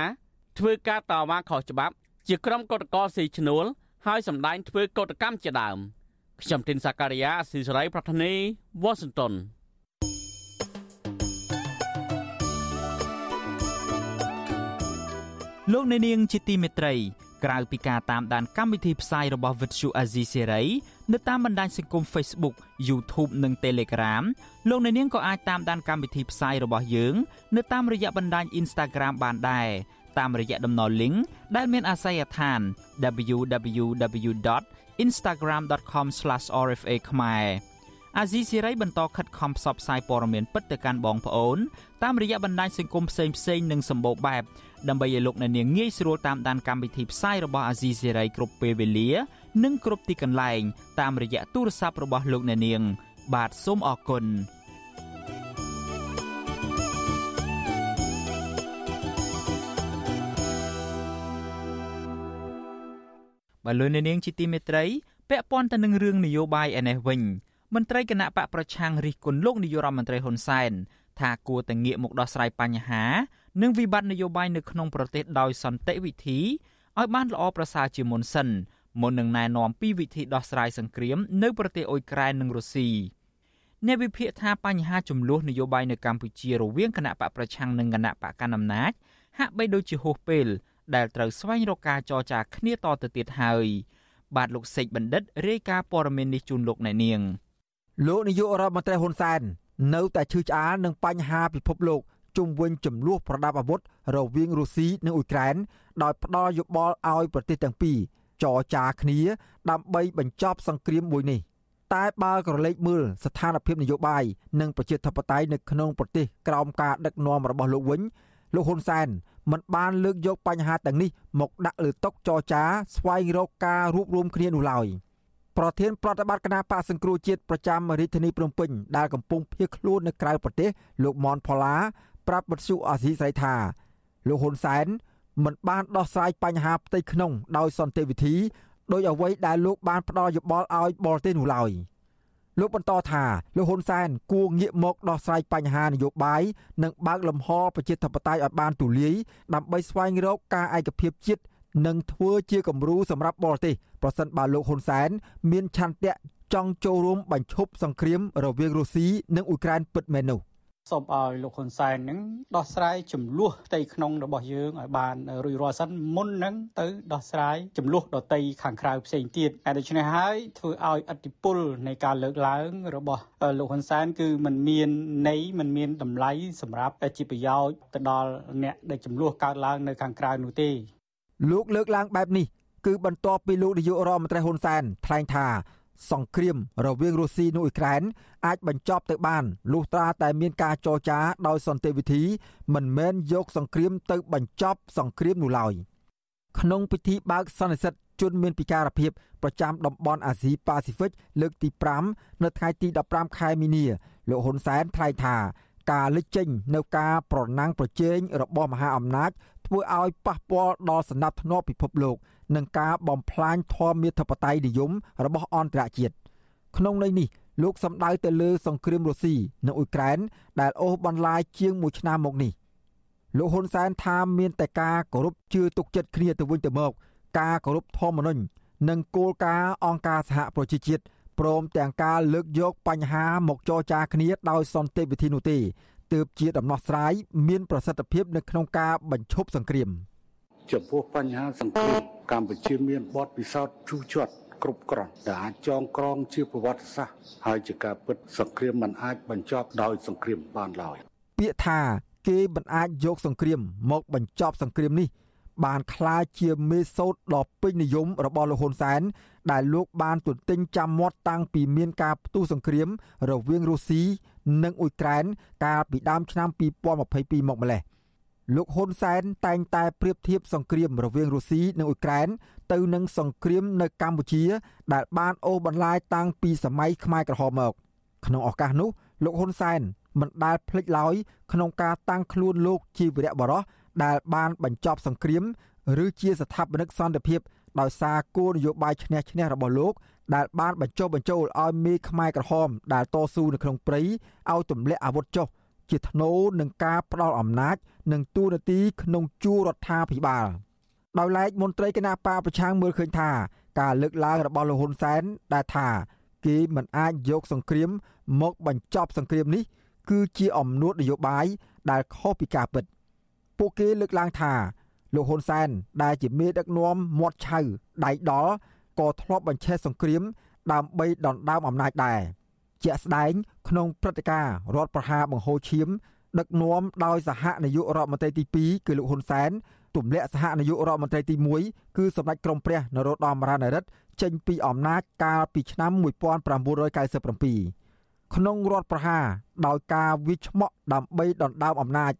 ធ្វើការតវ៉ាខុសច្បាប់ ជាក្រុមកោតក្រស៊ីឈ្នួលហើយសម្ដែងធ្វើកោតកម្មជាដើមខ្ញុំទីនសាការីយ៉ាស៊ីសេរីប្រធានីវ៉ាស៊ីនតោនលោកអ្នកនាងជាទីមេត្រីក្រៅពីការតាមដានកម្មវិធីផ្សាយរបស់ Vuthu Azizi Serai នៅតាមបណ្ដាញសង្គម Facebook YouTube និង Telegram លោកអ្នកនាងក៏អាចតាមដានកម្មវិធីផ្សាយរបស់យើង នៅតាមរយៈបណ្ដាញ Instagram បានដែរតាមរយៈតំណ link ដែលមានអាសយដ្ឋាន www.instagram.com/rfa ខ្មែរអាស៊ីសេរីបន្តខិតខំផ្សព្វផ្សាយព័ត៌មានពិតទៅកាន់បងប្អូនតាមរយៈបណ្ដាញសង្គមផ្សេងផ្សេងនិងសម្បូរបែបដើម្បីឲ្យលោកអ្នកនាងងាយស្រួលតាមដានកម្មវិធីផ្សាយរបស់អាស៊ីសេរីគ្រប់ពេលវេលា និងគ្រប់ទីកន្លែង តាមរយៈទូរស័ព្ទរបស់លោកអ្នកនាង បាទសូមអរគុណបើលោកអ្នកនាងជាទីមេត្រីពាក់ព័ន្ធទៅនឹងរឿងនយោបាយឯនេះវិញមន្ត្រីគណៈបកប្រឆាំងរិះគន់លោកនាយករដ្ឋមន្ត្រីហ៊ុនសែនថាគួរតែងាកមកដោះស្រាយបញ្ហា និងវិបត្តិនយោបាយនៅក្នុងប្រទេសដោយសន្តិវិធីឲ្យបានល្អប្រសើរជាមុនសិន មុននឹងណែនាំពីវិធីដោះស្រាយសង្គ្រាមនៅប្រទេសអ៊ុយក្រែននិងរុស្ស៊ីអ្នកវិភាគថាបញ្ហាចំនួននយោបាយនៅកម្ពុជារវាងគណៈបកប្រឆាំងនិងគណៈបកកណ្ដាលអំណាចហាក់បីដូចជាហួសពេលដែលត្រូវស្វែងរកការចរចាគ្នាតទៅទៀតហើយបាទលោកសេកបណ្ឌិតរាយការណ៍ព័ត៌មាននេះជូនលោកអ្នកនាងលោកនាយករដ្ឋមន្ត្រីហ៊ុនសែននៅតែឈឺឆ្អាលនឹងបញ្ហាពិភពលោកជុំវិញចំនួនប្រដាប់អាវុធរវាងរុស្ស៊ីនិងអ៊ុយក្រែនដោយផ្ដល់យោបល់ឲ្យប្រទេសទាំងពីរ ចរចាគ្នា ដើម្បីបញ្ចប់សង្គ្រាមមួយនេះតែបើក្រឡេកមើលស្ថានភាពនយោបាយនិងប្រជាធិបតេយ្យនៅក្នុងប្រទេសក្រោមការដឹកនាំរបស់លោកវិញលោកហ៊ុនសែនមិនបានលើកយកបញ្ហាទាំងនេះមកដាក់លើតុចរចាស្វែងរកការរួបរวมគ្នានោះឡើយប្រធានប្រតិបត្តិគណៈបកសង្គ្រោះជាតិប្រចាំរាជធានីភ្នំពេញដែលកំពុងភៀសខ្លួននៅក្រៅប្រទេសលោកមនផល្លាប្រាប់បទសុអាស៊ីស្រីថាលោកហ៊ុនសែន មិនបានដោះស្រាយបញ្ហាផ្ទៃក្នុងដោយសន្តិវិធីដោយអ្វីដែលលោកបានផ្ដល់យោបល់ឲ្យបរទេសនោះឡើយលោកបន្តថាលោកហ៊ុនសែនគួរងាកមកដោះស្រាយបញ្ហានយោបាយនិងបើកលំហប្រជាធិបតេយ្យឲ្យបានទូលាយដើម្បីស្វែងរកការឯកភាពជាតិនិងធ្វើជាគំរូសម្រាប់បរទេសប្រសិនបើលោកហ៊ុនសែនមានឆន្ទៈចង់ចូលរួមបញ្ឈប់សង្គ្រាមរវាងរុស្ស៊ីនិងអ៊ុយក្រែនពិតមែននោះ សូមឲ្យលោកហ៊ុនសែននឹងដោះស្រាយចំនួនផ្ទៃក្នុងរបស់យើងឲ្យបានរួចរាល់សិនមុននឹងទៅដោះស្រាយចំនួនដតីខាងក្រៅផ្សេងទៀតតែដូច្នេះហើយធ្វើឲ្យអតិពលនៃការលើកឡើងរបស់លោកហ៊ុនសែនគឺมันមានន័យมันមានតម្លៃសម្រាប់ជាប្រយោជន៍ទៅដល់អ្នកដែលចំនួនកើតឡើងនៅខាងក្រៅនោះទេលោកលើកឡើងបែបនេះគឺបន្ទាប់ពីលោកនាយករដ្ឋមន្ត្រីហ៊ុនសែនថ្លែងថា សង្គ្រាមរវាងរុស្ស៊ីនិងអ៊ុយក្រែនអាចបញ្ចប់ទៅបានលុះត្រាតែមានការចរចាដោយសន្តិវិធី មិនមែនយកសង្គ្រាមទៅបញ្ចប់សង្គ្រាមនោះឡើយក្នុងពិធីបើកសន្និសីទជនមានពិការភាពប្រចាំតំបន់អាស៊ីប៉ាស៊ីហ្វិកលើកទី5នៅថ្ងៃទី15ខែមីនាលោកហ៊ុនសែនថ្លែងថាការលេចចេញនៅការប្រណាំងប្រជែងរបស់មហាអំណាចធ្វើឲ្យប៉ះពាល់ដល់សន្តិភាពពិភពលោក និងការបំផ្លាញធម៌មាធិបតេយ្យនិយមរបស់អន្តរជាតិក្នុងន័យនេះលោកសម្ដៅទៅលើសង្គ្រាមរុស្ស៊ីនិងអ៊ុយក្រែនដែលអូសបន្លាយជាង1ឆ្នាំមកនេះលោកហ៊ុនសែនថាមានតែការគោរពជឿទុកចិត្តគ្នាទៅវិញទៅមក ការគោរពធម្មនុញ្ញនិងគោលការណ៍អង្គការសហប្រជាជាតិព្រមទាំងការលើកយកបញ្ហាមកចរចាគ្នាដោយសន្តិវិធីនោះទេទើបជាដំណោះស្រាយមានប្រសិទ្ធភាពនៅក្នុងការបញ្ឈប់សង្គ្រាម ចំពោះបញ្ហាសង្គមកម្ពុជាមានបទពិសោធន៍ជូរចត់គ្រប់គ្រាន់ដែលអាចចងក្រងជាប្រវត្តិសាស្ត្រហើយជាការពិតសង្គ្រាមមិនអាចបញ្ចប់ដោយសង្គ្រាមបានឡើយពាក្យថាគេមិនអាចយកសង្គ្រាមមកបញ្ចប់សង្គ្រាមនេះ បានក្លាយជាមេសោតដ៏ពេញនិយមរបស់លោកហ៊ុនសែនដែលលោកបានទន្ទិញចាំមាត់តាំងពីមានការផ្ទុះសង្គ្រាមរវាងរុស្ស៊ីនិងអ៊ុយក្រែនកាលពីដើមឆ្នាំ2022មកម្លេះ។ លោកហ៊ុនសែនតែងតែប្រៀបធៀបសង្គ្រាមរវាងរុស្ស៊ីនិងអ៊ុយក្រែនទៅនឹងសង្គ្រាមនៅកម្ពុជា ដែលបានអូសបន្លាយតាំងពីសម័យខ្មែរក្រហមមកក្នុងឱកាសនោះលោកហ៊ុនសែនមិនដែលភ្លេចឡើយក្នុងការតាំងខ្លួនលោកជាវីរៈបរោះដែលបានបញ្ចប់សង្គ្រាម ឬជាស្ថាបនិកសន្តិភាពដោយសារគោលនយោបាយឈ្នះឈ្នះរបស់លោកដែលបានបញ្ចុះបញ្ចូលឲ្យមេខ្មែរក្រហមដែលតស៊ូនៅក្នុងព្រៃឲ្យទម្លាក់អាវុធចុះ ជាធ្នូនឹងការផ្ដាល់អំណាច និងទូនាទីក្នុងជួររដ្ឋាភិបាលដោយឡែកមន្ត្រីគណៈបកប្រឆាំងមើលឃើញថាការលើកឡើងរបស់លោកហ៊ុនសែនដែលថាគេមិនអាចយកសង្គ្រាមមកបញ្ចប់សង្គ្រាមនេះ គឺជាអំនួតនយោបាយដែលខុសពីការពិត ពួកគេលើកឡើងថាលោកហ៊ុនសែនដែលជាមេដឹកនាំមាត់ឆៅដៃដល់ក៏ធ្លាប់បញ្ឆេះសង្គ្រាមដើម្បីដណ្ដើមអំណាចដែរ ជាក់ស្ដែងក្នុងព្រឹត្តិការណ៍រដ្ឋប្រហារបង្ហូរឈាម ដឹកនាំដោយសហនាយករដ្ឋមន្ត្រីទី2គឺលោកហ៊ុនសែនទម្លាក់សហនាយករដ្ឋមន្ត្រីទី1គឺសម្ដេចក្រមព្រះនរោត្តមរណរដ្ឋចេញពីអំណាចកាលពីឆ្នាំ1997ក្នុងរដ្ឋប្រហារដោយការវិឆ្មក់ដើម្បីដណ្ដើមអំណាច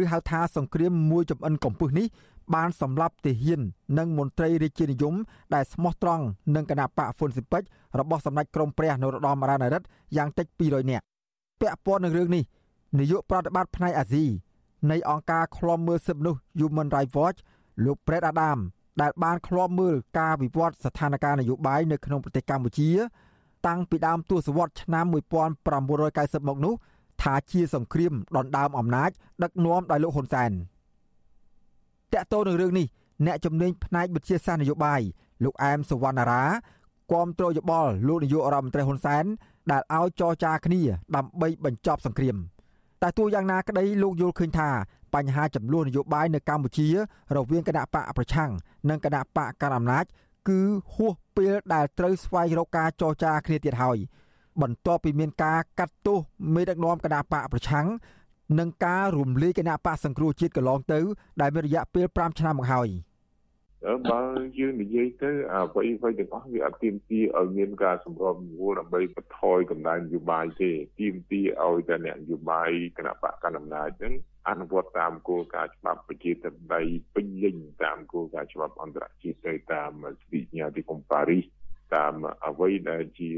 ឬហៅថាសង្គ្រាមមួយចំអិនកំពឹសនេះ បានសម្លាប់ទាហាន និងមន្ត្រីរាជានិយមដែលស្មោះត្រង់នឹងគណៈបកហ្វុនស៊ីពេចរបស់សម្ដេចក្រមព្រះនរោត្តមរណរដ្ឋយ៉ាងតិច200នាក់ពាក់ព័ន្ធនឹងរឿងនេះនាយកប្រតិបត្តិផ្នែកអាស៊ីនៃអង្គការឃ្លាំមើលសិទ្ធិមនុស្ស Human Rights Watch លោក Brett Adam ដែលបានឃ្លាំមើលការវិវត្តស្ថានភាពនយោបាយនៅក្នុងប្រទេសកម្ពុជា តាំងពីដើមទសវត្សរ៍ឆ្នាំ1990មកនោះថាជាសង្គ្រាមដណ្ដើមអំណាចដឹកនាំដោយលោកហ៊ុនសែន តកតទៅនឹងរឿងនេះអ្នកជំនាញផ្នែកវិទ្យាសាស្ត្រនយោបាយលោកអែមសវណ្ណារាគាំទ្រយោបល់លោកនាយករដ្ឋមន្ត្រីហ៊ុនសែនដែលឲ្យចរចាគ្នាដើម្បីបញ្ចប់សង្គ្រាមតែទោះយ៉ាងណាក្តីលោកយល់ឃើញថាបញ្ហាចំនួននយោបាយនៅកម្ពុជា រវាងគណៈបកប្រឆាំងនិងគណៈបកកណ្ដាលអំណាច គឺហួសពេលដែលត្រូវស្វែងរកការចរចាគ្នាទៀតហើយបន្ទាប់ពីមានការកាត់ទោសមេដឹកនាំគណៈបកប្រឆាំង និងការរំលាយគណៈបកសង្គ្រោះជាតិកន្លងទៅ ដែលមានរយៈពេល5ឆ្នាំមកហើយបើយើងនិយាយទៅអ្វីអ្វីទាំងអស់វាអត់ទាមទារឲ្យមានការសម្របសម្រួលដើម្បីបន្ថយកម្លាំងនយោបាយទេទាមទារឲ្យតែអ្នកនយោបាយគណៈបកកណ្ដាលអំណាចហ្នឹងអនុវត្តតាមគោលការណ៍ច្បាប់ប្រជាធិបតេយ្យពេញលេញតាមគោលការណ៍ច្បាប់អន្តរជាតិទៅតាមវិញ្ញាទីគុំប៉ារីស តាមអ្វីដែលជា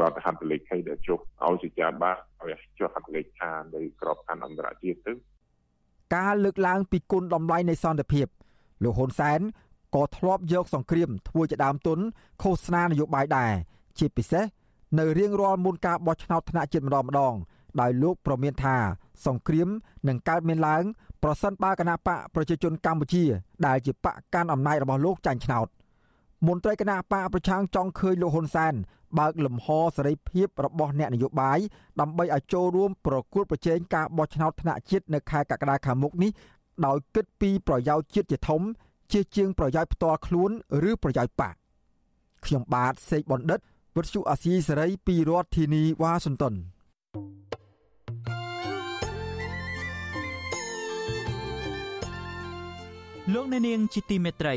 រដ្ឋហត្ថលេខីដែលចុះឲ្យសេចក្ដីបានឲ្យចុះហត្ថលេខានៅក្របខ័ណ្ឌអន្តរជាតិទៅការលើកឡើងពីគុណតម្លៃនៃសន្តិភាពលោកហ៊ុនសែនក៏ធ្លាប់យកសង្គ្រាមធ្វើជាដើមទុនឃោសនានយោបាយដែរជាពិសេសនៅរៀងរាល់មុនការបោះឆ្នោតថ្នាក់ជាតិម្ដងម្ដងដោយលោកប្រមានថាសង្គ្រាមនឹងកើតមានឡើង ប្រសិនបើគណៈបកប្រជាជនកម្ពុជា ដែលជាបកកាន់អំណាចរបស់លោកចាញ់ឆ្នោត មន្ត្រីគណៈបកប្រឆាំងចង់ឃើញលោកហ៊ុនសែនបើកលំហសេរីភាពរបស់អ្នកនយោបាយដើម្បីឲ្យចូលរួមប្រគល់ប្រជែងការបោះឆ្នោតថ្នាក់ជាតិនៅខែកក្កដាខាងមុខនេះដោយគិតពីប្រយោជន៍ជាតិជាធំ ជាជាងប្រយោជន៍ផ្ទាល់ខ្លួនឬប្រយោជន៍បកខ្ញុំបាទសេកបណ្ឌិតវិទ្យុអាស៊ីសេរីពីរដ្ឋធានីវ៉ាស៊ីនតោនលោកអ្នកនាងជាទីមេត្រី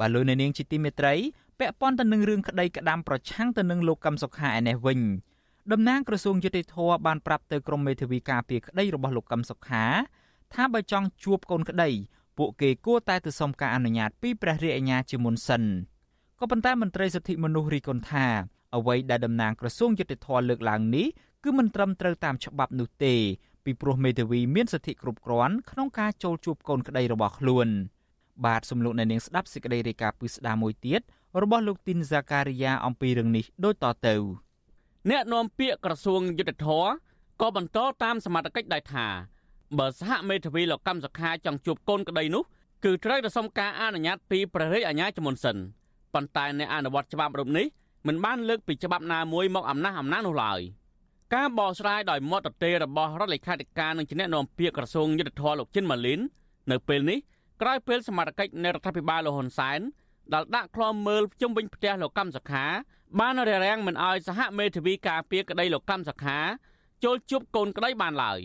បាទលោកអ្នកនាងជាទីមេត្រីពាក់ព័ន្ធទៅនឹងរឿងក្តីក្តាំប្រឆាំងទៅនឹងលោកកឹមសុខាឯនេះវិញតំណាងក្រសួងយុតិធធបានប្រាប់ទៅក្រមមេធាវីការពារក្តីរបស់លោកកឹមសុខាថាបើចង់ជួបកូនក្តីពួកគេគួរតែទៅសុំការអនុញ្ញាតពីព្រះរាជអាជ្ញាជាមុនសិនក៏ប៉ុន្តែមន្ត្រីសិទ្ធិមនុស្សរីកុនថាអ្វីដែលតំណាងក្រសួងយុតិធធលើកឡើងនេះគឺមិនត្រឹមត្រូវតាមច្បាប់នោះទេពីព្រោះមេធាវីមានសិទ្ធិគ្រប់គ្រាន់ក្នុងការចូលជួបកូនក្តីរបស់ខ្លួន បាទសំលោកនៅនាងស្ដាប់សេចក្តីរាយការណ៍ពឹស្ដាមួយទៀតរបស់លោកទីនហ្សាការីយ៉ាអំពីរឿងនេះដូចតទៅអ្នកនាំពាក្យក្រសួងយុទ្ធភ័ពក៏បន្តតាមសមត្ថកិច្ចដែរថាបើសហមេធាវីលោកកម្មសខាចង់ជួបកូនក្តីនោះគឺត្រូវតែសុំការអនុញ្ញាតពីព្រះរាជអាជ្ញាជាមុនសិនប៉ុន្តែអ្នកអនុវត្តច្បាប់រូបនេះមិនបានលើកពីច្បាប់ណាមួយមកអំណះអំណាងនោះឡើយការបកស្រាយដោយមតតេរបស់រដ្ឋលេខាធិការនិងជាអ្នកនាំពាក្យក្រសួងយុទ្ធភ័ពលោកចិនម៉ាលីននៅពេលនេះ ក្រោយពេលសមត្ថកិច្ចនៃរដ្ឋាភិបាលលោកហ៊ុនសែនដែលដាក់ឃ្លាំមើលជុំវិញផ្ទះលោកកម្មសខា បានរារាំងមិនអោយសហមេធាវីការពារក្តីលោកកម្មសខា ចូលជួបកូនក្តីបានឡើយ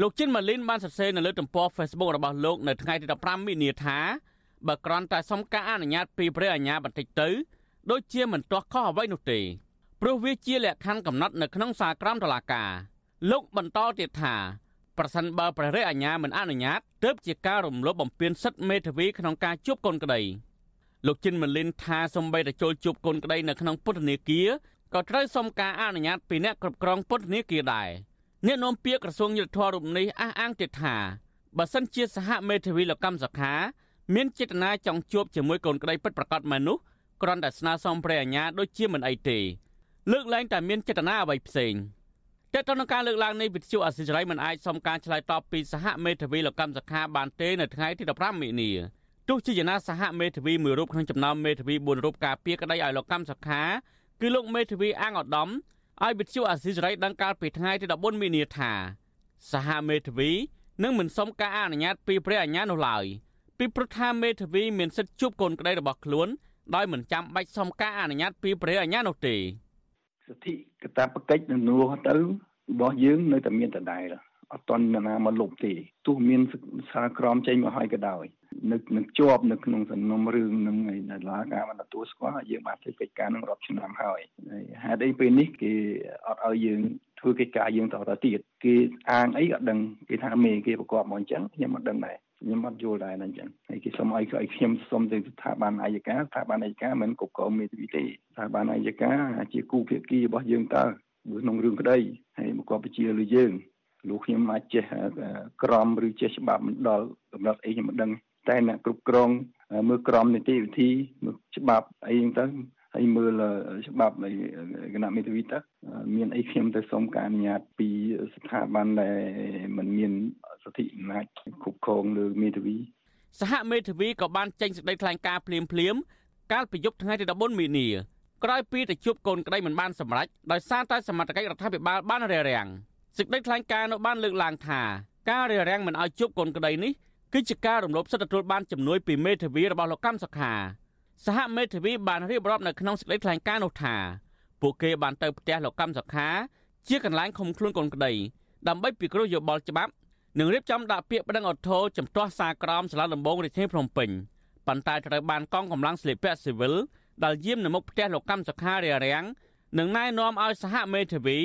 លោកចិនម៉ាលីនបានសរសេរនៅលើទំព័រ Facebook របស់លោកនៅថ្ងៃទី15មីនាថាបើគ្រាន់តែសុំការអនុញ្ញាតពីព្រះអាជ្ញាបន្តិចទៅដូចជាមិនទាស់ខុសអ្វីនោះទេព្រោះវាជាលក្ខខណ្ឌកំណត់នៅក្នុងសាលក្រមតុលាការលោកបន្តទៀតថា ប្រសិនបើព្រះរាជអាជ្ញាមិនអនុញ្ញាតទើបជាការរំលោភបំពានសិទ្ធិមេធាវីក្នុងការជួបកូនក្តីលោកជិនម៉ាលីនថាសំបីតែចូលជួបកូនក្តីនៅក្នុងពុទ្ធនេគារក៏ត្រូវសុំការអនុញ្ញាតពីអ្នកគ្រប់គ្រងពុទ្ធនេគារដែរអ្នកនាំពាក្យក្រសួងយុទ្ធភ័ពរូបនេះអះអាងទៀតថាបើសិនជាសហមេធាវីលោកកម្មសខា មានចេតនាចង់ជួបជាមួយកូនក្តីពិតប្រាកដមែននោះគ្រាន់តែស្នើសុំព្រះអាជ្ញាដូចជាមិនអីទេលើកលែងតែមានចេតនាអ្វីផ្សេង តែតើនឹងការលើកឡើងនៃវិទ្យុអសិរ័យមិនអាចសុំការឆ្លើយតបពីសហមេធាវីលោកកម្មសខាបានទេនៅថ្ងៃទី15មិនិនាទោះជាយ៉ាងណាសហមេធាវីមួយរូបក្នុងចំណោមមេធាវី4រូបការពារក្តីឲ្យលោកកម្មសខាគឺលោកមេធាវីអាងឧត្តមឲ្យវិទ្យុអាស៊ីសេរីដឹងកាលពីថ្ងៃទី14មីនាថាសហមេធាវីនឹងមិនសុំការអនុញ្ញាតពីព្រះអាជ្ញានោះឡើយពីព្រោះថាមេធាវីមានសិទ្ធិជួបកូនក្តីរបស់ខ្លួនដោយមិនចាំបាច់សុំការអនុញ្ញាតពីព្រះអាជ្ញានោះទេ សិទ្ធិកតាបកិច្ចនឹងនោះទៅរបស់យើងនៅតែមានដដែលអត់តន់ណាមកលុបទេទោះមានសារក្រមចេញមកហើយក៏ដោយនៅនឹងជាប់នៅក្នុងសំណុំរឿងនឹងឯណាឡាការបានទទួលស្គាល់យើងបានធ្វើកិច្ចការនឹងរាប់ឆ្នាំហើយហេតុអីពេលនេះគេអត់ឲ្យយើងធ្វើកិច្ចការយើងតទៅទៀតគេអាងអីក៏ដឹងគេថាមេគេប្រកបមកអញ្ចឹងខ្ញុំអត់ដឹងដែរ ខ្ញុំអត់យល់ដែរណាអញ្ចឹងហើយគេសុំឲ្យឲ្យខ្ញុំសុំទៅស្ថាប័នអាយកាស្ថាប័នអាយកាមិនគ្រប់គ្រងមេធាវីទេស្ថាប័នអាយកាជាគូភាគីរបស់យើងតើក្នុងរឿងក្តីហើយមកគាត់បញ្ជាលើយើងលោកខ្ញុំអាចចេះក្រមឬចេះច្បាប់មិនដល់កំណត់អីខ្ញុំមិនដឹងតែអ្នកគ្រប់គ្រងមើលក្រមនីតិវិធីមើលច្បាប់អីហ្នឹងទៅហើយមើលច្បាប់នៃគណៈមេធាវីទៅមានអីខ្ញុំទៅសុំការអនុញ្ញាតពីស្ថាប័នដែលមិនមាន សិទ្ធិអំណាចគ្រប់គ្រងលើមេធាវីសហមេធាវីក៏បានចេញសេចក្តីថ្លែងការណ៍ភ្លាមភ្លាមកាលពីយប់ថ្ងៃទី14មីនាក្រោយពីទៅជួបកូនក្តីមិនបានសម្រេចដោយសារតែសមត្ថកិច្ចរដ្ឋាភិបាលបានរារាំងសេចក្តីថ្លែងការណ៍នោះបានលើកឡើងថាការរារាំងមិនឲ្យជួបកូនក្តីនេះគឺជាការរំលោភសិទ្ធិទទួលបានជំនួយពីមេធាវីរបស់លោកកម្មសុខាសហមេធាវីបានរៀបរាប់នៅក្នុងសេចក្តីថ្លែងការណ៍នោះថាពួកគេបានទៅផ្ទះលោកកម្មសុខា ជាកន្លែងឃុំខ្លួនកូនក្តីដើម្បីពិគ្រោះយោបល់ច្បាប់ និងរៀបចំដាក់ពាក្យប្តឹងអធរចំទាស់សារក្រមសាលាដំបងរាជធានីភ្នំពេញប៉ុន្តែត្រូវបានកងកម្លាំងស្លៀកពាក់ស៊ីវិលដែលយាមនៅមុខផ្ទះលោកកម្មសុខារារាំងនិងណែនាំឲ្យសហមេធាវី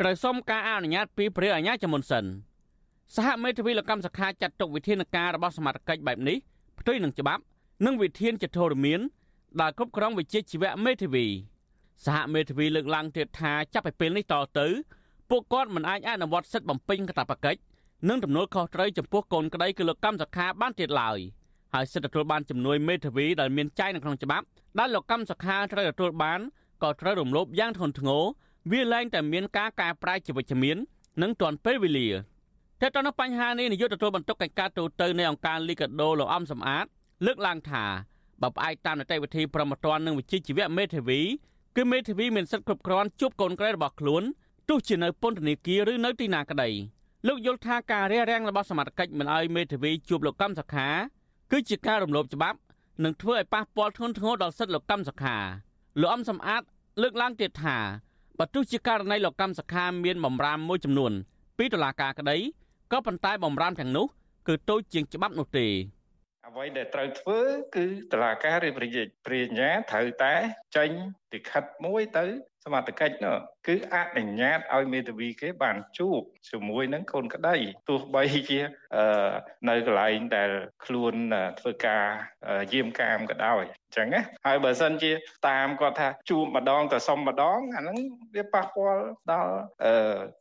ត្រូវសុំការអនុញ្ញាតពីព្រះអាជ្ញាជាមុនសិនសហមេធាវីលកម្មសខាចាត់ទុកវិធានការរបស់សមាជិកបែបនេះផ្ទុយនឹងច្បាប់ និងវិធានចធរមានដែលគ្រប់គ្រងវិជាជីវៈមេធាវីសហមេធាវីលើកឡើងទៀតថាចាប់ពីពេលនេះតទៅ ពួកគាត់មិនអាចអនុវត្តសិទ្ធិបំពេញកាតព្វកិច្ច និងទំនួលខុសត្រូវចំពោះកូនក្តីគឺលោកកម្មសខាបានទៀតឡើយហើយសិទ្ធិទទួលបានជំនួយមេធាវីដែលមានចែងនៅក្នុងច្បាប់ដែលលោកកម្មសខាត្រូវទទួលបានក៏ត្រូវរំលោភយ៉ាងធ្ងន់ធ្ងរវាឡើងតែមានការកែប្រែជាវិជ្ជមាននិងទាន់ពេលវេលាតែតើនៅបញ្ហានេះនាយកទទួលបន្ទុកកិច្ចការទូតនៃអង្គការលីកាដូលោកអំសំអាត លើកឡើងថាបើផ្អែកតាមនីតិវិធីប្រមត្តននិងវិជ្ជាជីវៈមេធាវីគឺមេធាវីមានសិទ្ធិគ្រប់គ្រាន់ជួបកូនក្រីរបស់ខ្លួនទោះជានៅពន្ធនាគារឬនៅទីណាក្តី លោកយល់ថាការរារាំងរបស់សមត្ថកិច្ចមិនឲ្យមេធាវីជួបលោកកម្មសខាគឺជាការរំលោភច្បាប់នឹងធ្វើឲ្យប៉ះពាល់ធ្ងន់ធ្ងរដល់សិទ្ធិលោកកម្មសខាលោកអំសំអាតលើកឡើងទៀតថាបើទោះជាករណីលោកកម្មសខាមានបំរាមមួយចំនួនពីតុលាការក្តីក៏ប៉ុន្តែបំរាមទាំងនោះគឺតូចជាងច្បាប់នោះទេអ្វីដែលត្រូវធ្វើគឺតឡាការរៀបរយព្រាញ្ញាត្រូវតែចេញ លិខិតមួយទៅ សមត្ថកិច្ចនោះគឺអនុញ្ញាតឲ្យមេធាវីគេបានជួបជាមួយនឹងកូនក្តីទោះបីជានៅកន្លែងដែលខ្លួនធ្វើការយាមកាមក៏ដោយអញ្ចឹងណាហើយបើសិនជាតាមគាត់ថាជួបម្ដងទៅសុំម្ដងអាហ្នឹងវាប៉ះពាល់ដល់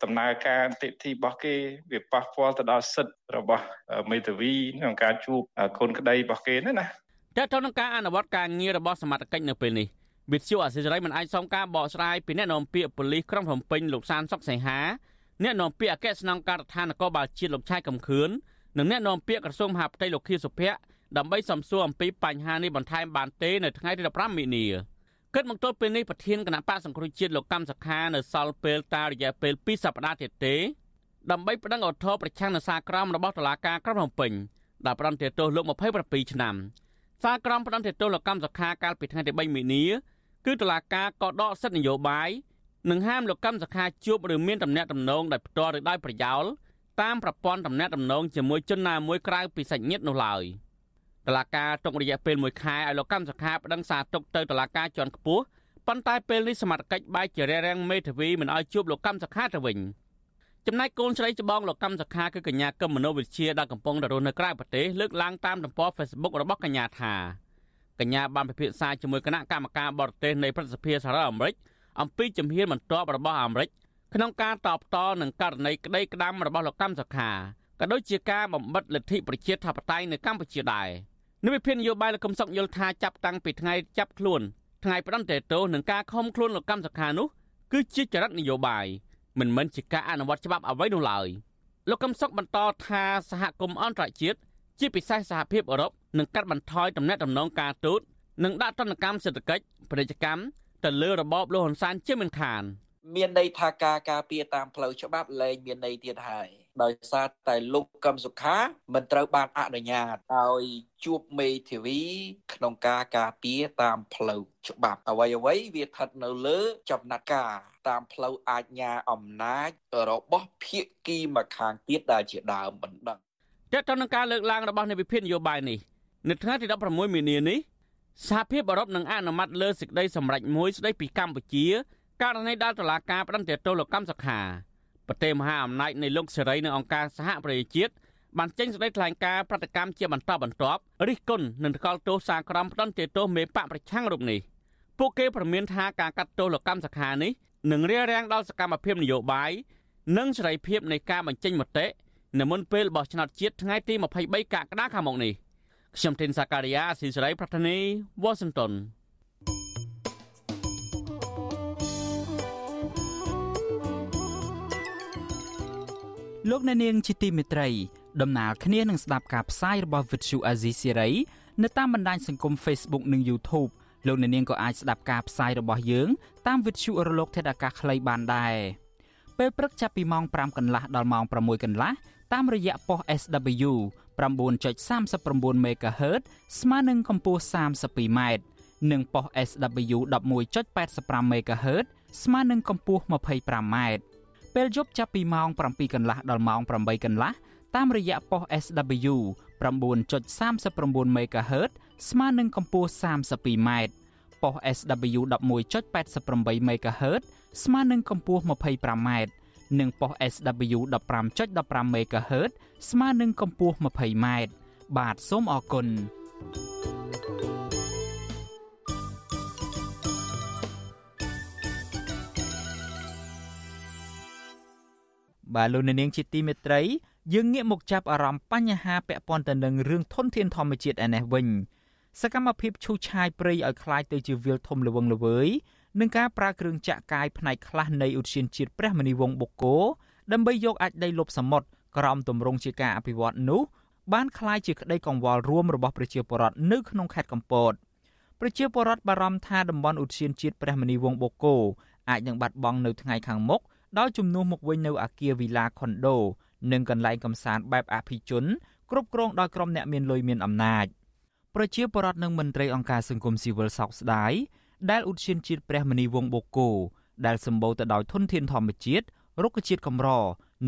ដំណើរការនីតិរបស់គេវាប៉ះពាល់ទៅដល់សិទ្ធិរបស់មេធាវីក្នុងការជួបកូនក្តីរបស់គេណាណាតើតើនឹងការអនុវត្តការងាររបស់សមត្ថកិច្ចនៅពេលនេះ វិទ្យុអសិរ័យមិនអាចសុំការបកស្រាយពីអ្នកនាំពាក្យប៉ូលីសក្រុងភ្នំពេញលោកសានសុកសីហាអ្នកនាំពាក្យអគ្គស្នងការដ្ឋាននគរបាលជាតិលោកឆៃកំខឿននិងអ្នកនាំពាក្យក្រសួងមហាផ្ទៃលោកខៀវសុភ័ក្រដើម្បីសំសួរអំពីបញ្ហានេះបន្ថែមបានទេនៅថ្ងៃទី15មីនាគិតមកទល់ពេលនេះប្រធានគណៈបកសង្គ្រោះជាតិលោកកម្មសខានៅសល់ពេលតារយៈពេល2សប្តាហ៍ទៀតទេដើម្បីប្តឹងអធរប្រឆាំងនឹងសារក្រមរបស់តុលាការក្រុងភ្នំពេញដែលផ្ដន្ទាទោសលោក27ឆ្នាំសារក្រមផ្ដន្ទាទោសលោកកម្មសខាកាលពីថ្ងៃទី3មីនា គឺតុលាការក៏ដកសិទ្ធិនយោបាយនិងហាមលោកកម្មសខាជួបឬមានតំណែងតំណងដោយផ្ទាល់ឬដោយប្រយោលតាមប្រព័ន្ធតំណែងតំណងជាមួយជនណាមួយក្រៅពីសាច់ញាតិនោះឡើយតឡាការទុករយៈពេល1ខែឲ្យលោកកម្មសខាប្តឹងសារទុកទៅតឡាការជាន់ខ្ពស់ប៉ុន្តែពេលនេះសមត្ថកិច្ចបែកជារារាំងមេធាវីមិនឲ្យជួបលោកកម្មសខាទៅវិញចំណែកកូនស្រីច្បងលោកកម្មសខាគឺកញ្ញាកឹមមនោវិជ្ជាដែលកំពុងរស់នៅក្រៅប្រទេសលើកឡើងតាមទំព័រ Facebook របស់កញ្ញាថា កញ្ញាបានពិភាក្សាជាមួយគណៈកម្មការបរទេសនៃប្រសិទ្ធិសហរដ្ឋអាមេរិកអំពីជំហានបន្ទាប់របស់អាមេរិកក្នុងការតបតនឹងករណីក្តីក្តាំរបស់លោកកម្មសខាក៏ដូចជាការបំបិតលទ្ធិប្រជាធិបតេយ្យនៅកម្ពុជាដែរនៅវិភាននយោបាយលោកកឹមសុខយល់ថាចាប់តាំងពីថ្ងៃចាប់ខ្លួនថ្ងៃផ្ដន្ទាទោសនឹងការខំខ្លួនលោកកម្មសខានោះគឺជាចរិតនយោបាយមិនមែនជាការអនុវត្តច្បាប់អ្វីនោះឡើយលោកកឹមសុខបន្តថាសហគមន៍អន្តរជាតិជាពិសេសសហភាពអឺរ៉ុប នឹងកាត់បន្ថយទំនាក់ទំនងការទូតនិងដាក់ទណ្ឌកម្មសេដ្ឋកិច្ចពាណិជ្ជកម្មទៅលើរបបលោកហ៊ុនសែនជាមិនខានមានន័យថាការការពារតាមផ្លូវច្បាប់លែងមានន័យទៀតហើយដោយសារតែលោកកឹមសុខា មិនត្រូវបានអនុញ្ញាតឲ្យជួបមេធាវីក្នុងការការពារតាមផ្លូវច្បាប់អ្វីអ្វីវាស្ថិតនៅលើចំណាត់ការតាមផ្លូវអាជ្ញាអំណាចរបស់ភាគីម្ខាងទៀតដែលជាដើមបណ្ដឹងតើតើនឹងការលើកឡើងរបស់នៃវិភាគនយោបាយនេះ នៅថ្ងៃទី16មីនានេះសហភាពអឺរ៉ុបនឹងអនុម័តលើសេចក្តីសម្រេចមួយស្តីពីកម្ពុជាករណីដែលតុលាការបដិសេធទោសលោកកម្មសខាប្រទេសមហាអំណាចនៃលោកសេរីនៅអង្គការសហប្រជាជាតិបានចេញសេចក្តីថ្លែងការណ៍ប្រតិកម្មជាបន្តបន្ទាប់រិះគន់នឹងថ្កោលទោសសារក្រមផ្ដន្ទាទោសមេបកប្រឆាំងរូបនេះពួកគេប្រមានថាការកាត់ទោសលោកកម្មសខានេះនឹងរារាំងដល់សកម្មភាពនយោបាយនិងសេរីភាពនៃការបញ្ចេញមតិនៅមុនពេលបោះឆ្នោតជាតិថ្ងៃទី23កក្កដាខាងមុខនេះ ខ្ញុំធីនសាការីយ៉ាស៊ីសេរីប្រធានីវ៉ាស៊ីនតោនលោកអ្នកនាងជាទីមេត្រីដំណើរគ្នានឹងស្ដាប់ការផ្សាយរបស់ Vuthu Azizi Siri នៅតាមបណ្ដាញសង្គម Facebook និង YouTube លោកអ្នកនាងក៏អាចស្ដាប់ការផ្សាយរបស់យើង តាម Vuthu រលក ធាតុអាកាសខ្លីបានដែរពេលព្រឹកចាប់ពីម៉ោង5កន្លះដល់ម៉ោង6កន្លះតាមរយៈប៉ុស SW 9.39 MHz ស្មើនឹងកម្ពស់ 32m និងប៉ុស SW 11.85 MHz ស្មើនឹងកម្ពស់ 25m ពេលយប់ចាប់ពីម៉ោង7កន្លះដល់ម៉ោង8កន្លះតាមរយៈប៉ុស SW 9.39 MHz ស្មើនឹងកម្ពស់ 32m ប៉ុស SW 11.88 MHz ស្មើនឹងកម្ពស់ 25m និងប៉ុស SW 15.15 MHz ស្មើនឹងកម្ពស់ 20m បាទសូមអរគុណបាទលោកនាងជាទីមេត្រីយើងងាកមកចាប់អារម្មណ៍បញ្ហាពាក់ព័ន្ធទៅនឹងរឿងធនធានធម្មជាតិឯនេះវិញសកម្មភាពឈូសឆាយព្រៃឲ្យคล้ายទៅជាវាលធំល្វឹងល្វើយ នឹងការប្រើគ្រឿងចាក់កាយផ្នែកខ្លះនៃឧទ្យានជាតិព្រះមនីវងបូកគោដើម្បីយកអាចដីលុបសមុទ្រក្រោមទម្រង់ជាការអភិវឌ្ឍនោះបានคล้ายជាក្តីកង្វល់រួមរបស់ប្រជាពលរដ្ឋនៅក្នុងខេត្តកំពតប្រជាពលរដ្ឋបារម្ភថាតំបន់ឧទ្យានជាតិព្រះមនីវងបូកគោអាចនឹងបាត់បង់នៅថ្ងៃខាងមុខដោយជំនួសមកវិញនៅអាគារវីឡាខុនដូនិងកន្លែងកំសាន្តបែបអភិជនគ្រប់គ្រងដោយក្រុមអ្នកមានលុយមានអំណាច ប្រជាពលរដ្ឋនិងមន្ត្រីអង្គការសង្គមស៊ីវិលសោកស្ដាយ ដែលឧទ្យានជាតិព្រះមនីវងបូកូដែលសម្បូរទៅដោយធនធានធម្មជាតិរុក្ខជាតិកម្រ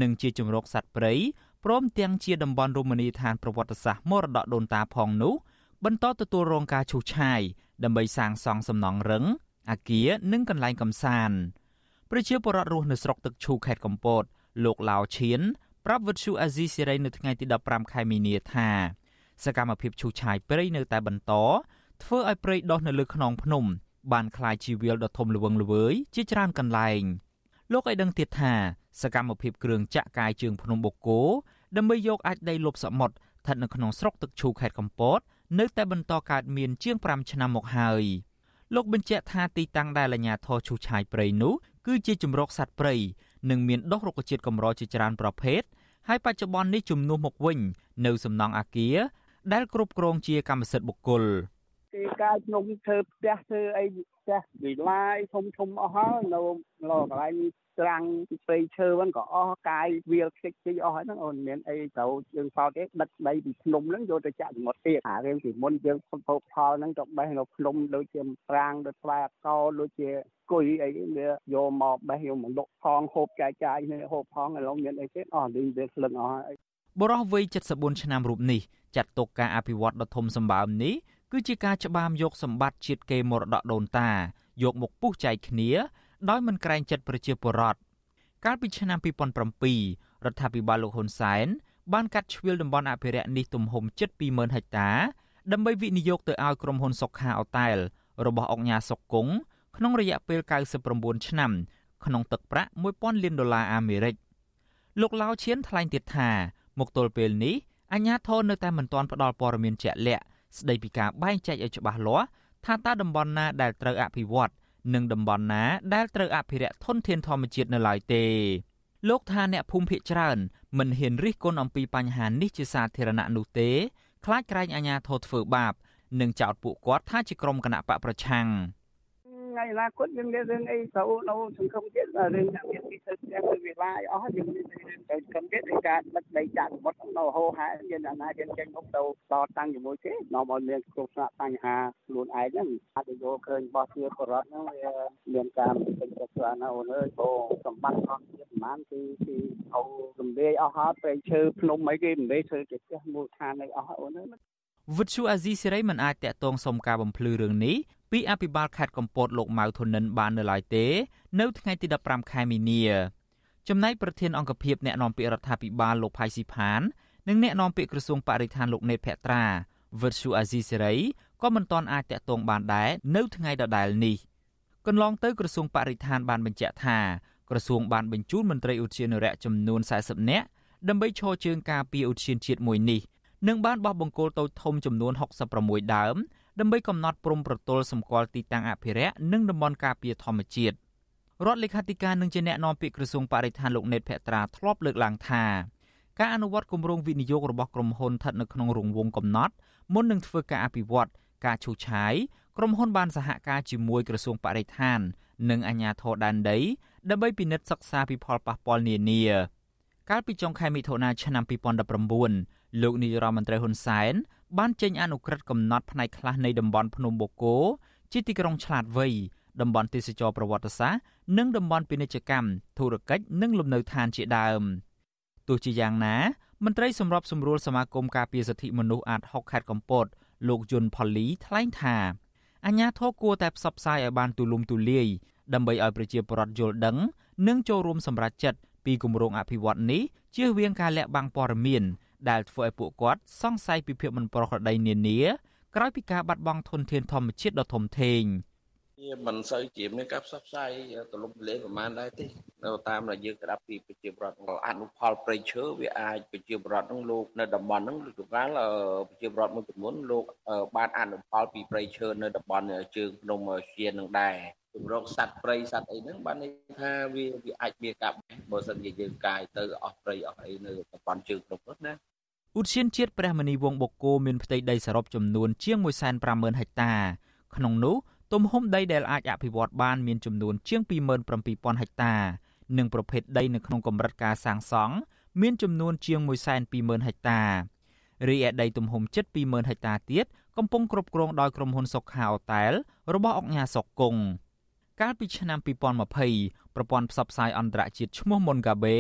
និងជាជំរកសត្វព្រៃព្រមទាំងជាតំបន់រមណីយដ្ឋានប្រវត្តិសាស្ត្រមរតកដូនតាផងនោះបន្តទទួលរងការឈូសឆាយដើម្បីសាងសង់សំណង់រឹងអាគារនិងកន្លែងកំសាន្តប្រជាពលរដ្ឋរស់នៅស្រុកទឹកឈូខេត្តកំពត លោកឡាវឈៀនប្រាប់វិទ្យុអាស៊ីសេរីនៅថ្ងៃទី15ខែមីនាថាសកម្មភាពឈូសឆាយព្រៃនៅតែបន្តធ្វើឲ្យព្រៃដុះនៅលើខ្នងភ្នំ បានคล้ายជាវាលដ៏ធំល្វឹងល្វើយជាច្រើនកន្លែងលោកឲ្យដឹងទៀតថាសកម្មភាពគ្រឿងចាក់កាយជើងភ្នំបូកគោដើម្បីយកអាចដីលុបសមុទ្រស្ថិតនៅក្នុងស្រុកទឹកឈូខេត្តកំពតនៅតែបន្តកើតមានជាង5ឆ្នាំមកហើយលោកបញ្ជាក់ថាទីតាំងដែលអាជ្ញាធរឈូសឆាយព្រៃនោះគឺជាជំរកសត្វព្រៃនិងមានដុះរុក្ខជាតិកម្រជាច្រើនប្រភេទហើយបច្ចុប្បន្ននេះជំនួសមកវិញនៅសំណង់អាគារដែលគ្រប់គ្រងជាកម្មសិទ្ធិបុគ្គល គេកាយខ្ញុំធ្វើផ្ទះធ្វើអីផ្ទះវិឡាយធំធំអស់ហើយនៅកន្លែងត្រាំងពីព្រៃឈើហ្នឹងក៏អស់កាយវាលខ្ទេចខ្ទីអស់ហ្នឹងអូនមានអីត្រូវយើងសោតទេដឹកដីពីភ្នំហ្នឹងយកទៅចាក់សមុទ្រទៀតអារឿងពីមុនយើងផលផលហ្នឹងទៅបេះនៅភ្នំដូចជាប្រាងដូចស្វាយអកោដូចជាគុយអីវាយកមកបេះយកមកលក់ផងហូបចាយចាយនេះហូបផងឥឡូវមានអីទៀតអស់លីងវាក្លឹងអស់ហើយបរិះវ័យ74ឆ្នាំរូបនេះចាត់ទុកការអភិវឌ្ឍដ៏ធំសម្បើមនេះ គឺជាការច្បាមយកសម្បត្តិជាតិគេមរតកដូនតា យកមកពុះចែកគ្នា ដោយមិនក្រែងចិត្តប្រជាពលរដ្ឋកាលពីឆ្នាំ2007រដ្ឋាភិបាលលោកហ៊ុនសែនបានកាត់ជ្រឿលតំបន់អភិរក្សនេះទំហំជិត20000ហិកតាដើម្បីវិនិយោគទៅឲ្យក្រុមហ៊ុនសុខាអូតែលរបស់អង្គការសុកគង្គក្នុងរយៈពេល99ឆ្នាំ ក្នុងទឹកប្រាក់1000លានដុល្លារអាមេរិកលោកឡាវឈៀនថ្លែងទៀតថាមកទល់ពេលនេះអាជ្ញាធរនៅតែមិនទាន់ផ្ដល់ព័ត៌មានជាក់លាក់ ស្ដីពីការបែងចែកឲ្យច្បាស់លាស់ថាតើតំបន់ណាដែលត្រូវអភិវឌ្ឍនិងតំបន់ណាដែលត្រូវអភិរក្សធនធានធម្មជាតិនៅឡើយទេលោកថាអ្នកភូមិភាគច្រើនមិនហ៊ានរិះគន់អំពីបញ្ហានេះជាសាធារណៈនោះទេខ្លាចក្រែងអាជ្ញាធរធ្វើបាប និងចោទពួកគាត់ថាជាក្រុមគណៈបកប្រឆាំង ថ្ងៃអនាគតយើងមានរឿងអីទៅនៅសង្គមជាតិរឿងថាមានទីធ្វើផ្ទះទៅវាឡាយអស់យើងមានរឿងទៅសង្គមជាតិនៃការដឹកដីចាក់សមុទ្រនៅហោហែយើងអាណាយើងចេញមុខទៅតតាំងជាមួយគេនាំឲ្យមានគ្រោះថ្នាក់បញ្ហាខ្លួនឯងហ្នឹងអាចទៅយកឃើញបោះជាបរដ្ឋហ្នឹងវាមានការពេញចិត្តច្រើនណាស់អូនអើយព្រោះសម្បត្តិរបស់ជាតិប្រហែលគឺគឺអោរំលាយអស់ហើយព្រៃឈើភ្នំអីគេរំលាយធ្វើជាផ្ទះមូលដ្ឋានអីអស់ហើយអូនអើយវិទ្យុអាស៊ីសេរីមិនអាចតាក់ទងសុំការបំភ្លឺរឿងនេះ ពីអភិបាលខេត្តកំពតលោកម៉ៅធននិនបាននៅឡើយទេ នៅថ្ងៃទី15ខែមីនាចំណែកប្រធានអង្គភិបអ្នកនាំពាក្យរដ្ឋាភិបាលលោកផៃស៊ីផាននិងអ្នកនាំពាក្យក្រសួងបរិស្ថានលោកណេតភក្ត្រាវិទ្យុអាស៊ីសេរីក៏មិនទាន់អាចតាក់ទងបានដែរនៅថ្ងៃដដែលនេះកន្លងទៅក្រសួងបរិស្ថានបានបញ្ជាក់ថាក្រសួងបានបញ្ជូនមន្ត្រីឧទ្យានុរក្សចំនួន40នាក់ដើម្បីឈរជើងការពារឧទ្យានជាតិមួយនេះនិងបានបោះបង្គោលតូចធំចំនួន66ដើម ដើម្បីកំណត់ព្រំប្រទល់សម្គាល់ទីតាំងអភិរក្សនិងតំបន់ការពារធម្មជាតិរដ្ឋលេខាធិការនឹងជាអ្នកនាំពាក្យក្រសួងបរិស្ថានលោកណេតភក្ត្រាធ្លាប់លើកឡើងថាការអនុវត្តគម្រោងវិនិយោគរបស់ក្រុមហ៊ុនស្ថិតនៅក្នុងរង្វង់កំណត់មុននឹងធ្វើការអភិវឌ្ឍការឈូសឆាយក្រុមហ៊ុនបានសហការជាមួយក្រសួងបរិស្ថាន និងអាជ្ញាធរដែនដីដើម្បីពិនិត្យសិក្សាពីផលប៉ះពាល់នានាកាលពីចុងខែមិថុនាឆ្នាំ2019លោកនាយរដ្ឋមន្ត្រីហ៊ុនសែន បានចេញអនុក្រឹត្យកំណត់ផ្នែកខ្លះនៃតំបន់ភ្នំបូកគោជាទីក្រុងឆ្លាតវៃតំបន់ទេសចរប្រវត្តិសាស្ត្រនិងតំបន់ពាណិជ្ជកម្មធុរកិច្ចនិងលំនៅឋានជាដើមទោះជាយ៉ាងណាមន្ត្រីសម្របសម្រួលសមាគមការពារសិទ្ធិមនុស្សអាត6ខេត្តកំពតលោកយុនផល្លីថ្លែងថាអាញាធរគួរតែផ្សព្វផ្សាយឲ្យបានទូលំទូលាយដើម្បីឲ្យប្រជាពលរដ្ឋយល់ដឹង និងចូលរួមសម្រេចចិត្តពីគម្រោងអភិវឌ្ឍន៍នេះជៀសវាងការលាក់បាំងព័ត៌មាន ដែលធ្វើឲ្យពួកគាត់សង្ស័យពីភាពមិនប្រក្រតីនានាក្រោយពីការបាត់បង់ធនធានធម្មជាតិដ៏ធំធេងវាមិនសូវជាមានការផ្សព្វផ្សាយទលំទលាយប្រមាណដែរទេនៅតាមដែលយើងក្តាប់ពីប្រជាប្រដ្ឋអនុផលព្រៃឈើវាអាចប្រជាប្រដ្ឋនឹងលោកនៅតំបន់ហ្នឹងលោកកាលប្រជាប្រដ្ឋមួយចំនួនលោកបានអនុផលពីព្រៃឈើនៅតំបន់ជើងភ្នំឈៀននឹងដែរជំរកសត្វព្រៃសត្វអីហ្នឹងបានន័យថាវាវាអាចមានការបេះបើសិនជាយើងកាយទៅអស់ព្រៃអស់អីនៅតំបន់ជើងភ្នំនោះណា ឧទ្យានជាតិព្រះមនីវងបូកគោមានផ្ទៃដីសរុបចំនួនជាង150,000ហិកតា ក្នុងនោះទំហំដីដែលអាចអភិវឌ្ឍបានមានចំនួនជាង27,000ហិកតា និងប្រភេទដីនៅក្នុងកម្រិតការសាងសង់មានចំនួនជាង120,000ហិកតារីឯដីទំហំជិត20000ហិកតាទៀតកំពុងគ្រប់គ្រងដោយក្រុមហ៊ុនសុខាអូតែលរបស់អង្គការសុកគង់កាលពីឆ្នាំ2020ប្រព័ន្ធផ្សព្វផ្សាយអន្តរជាតិឈ្មោះ Mongabe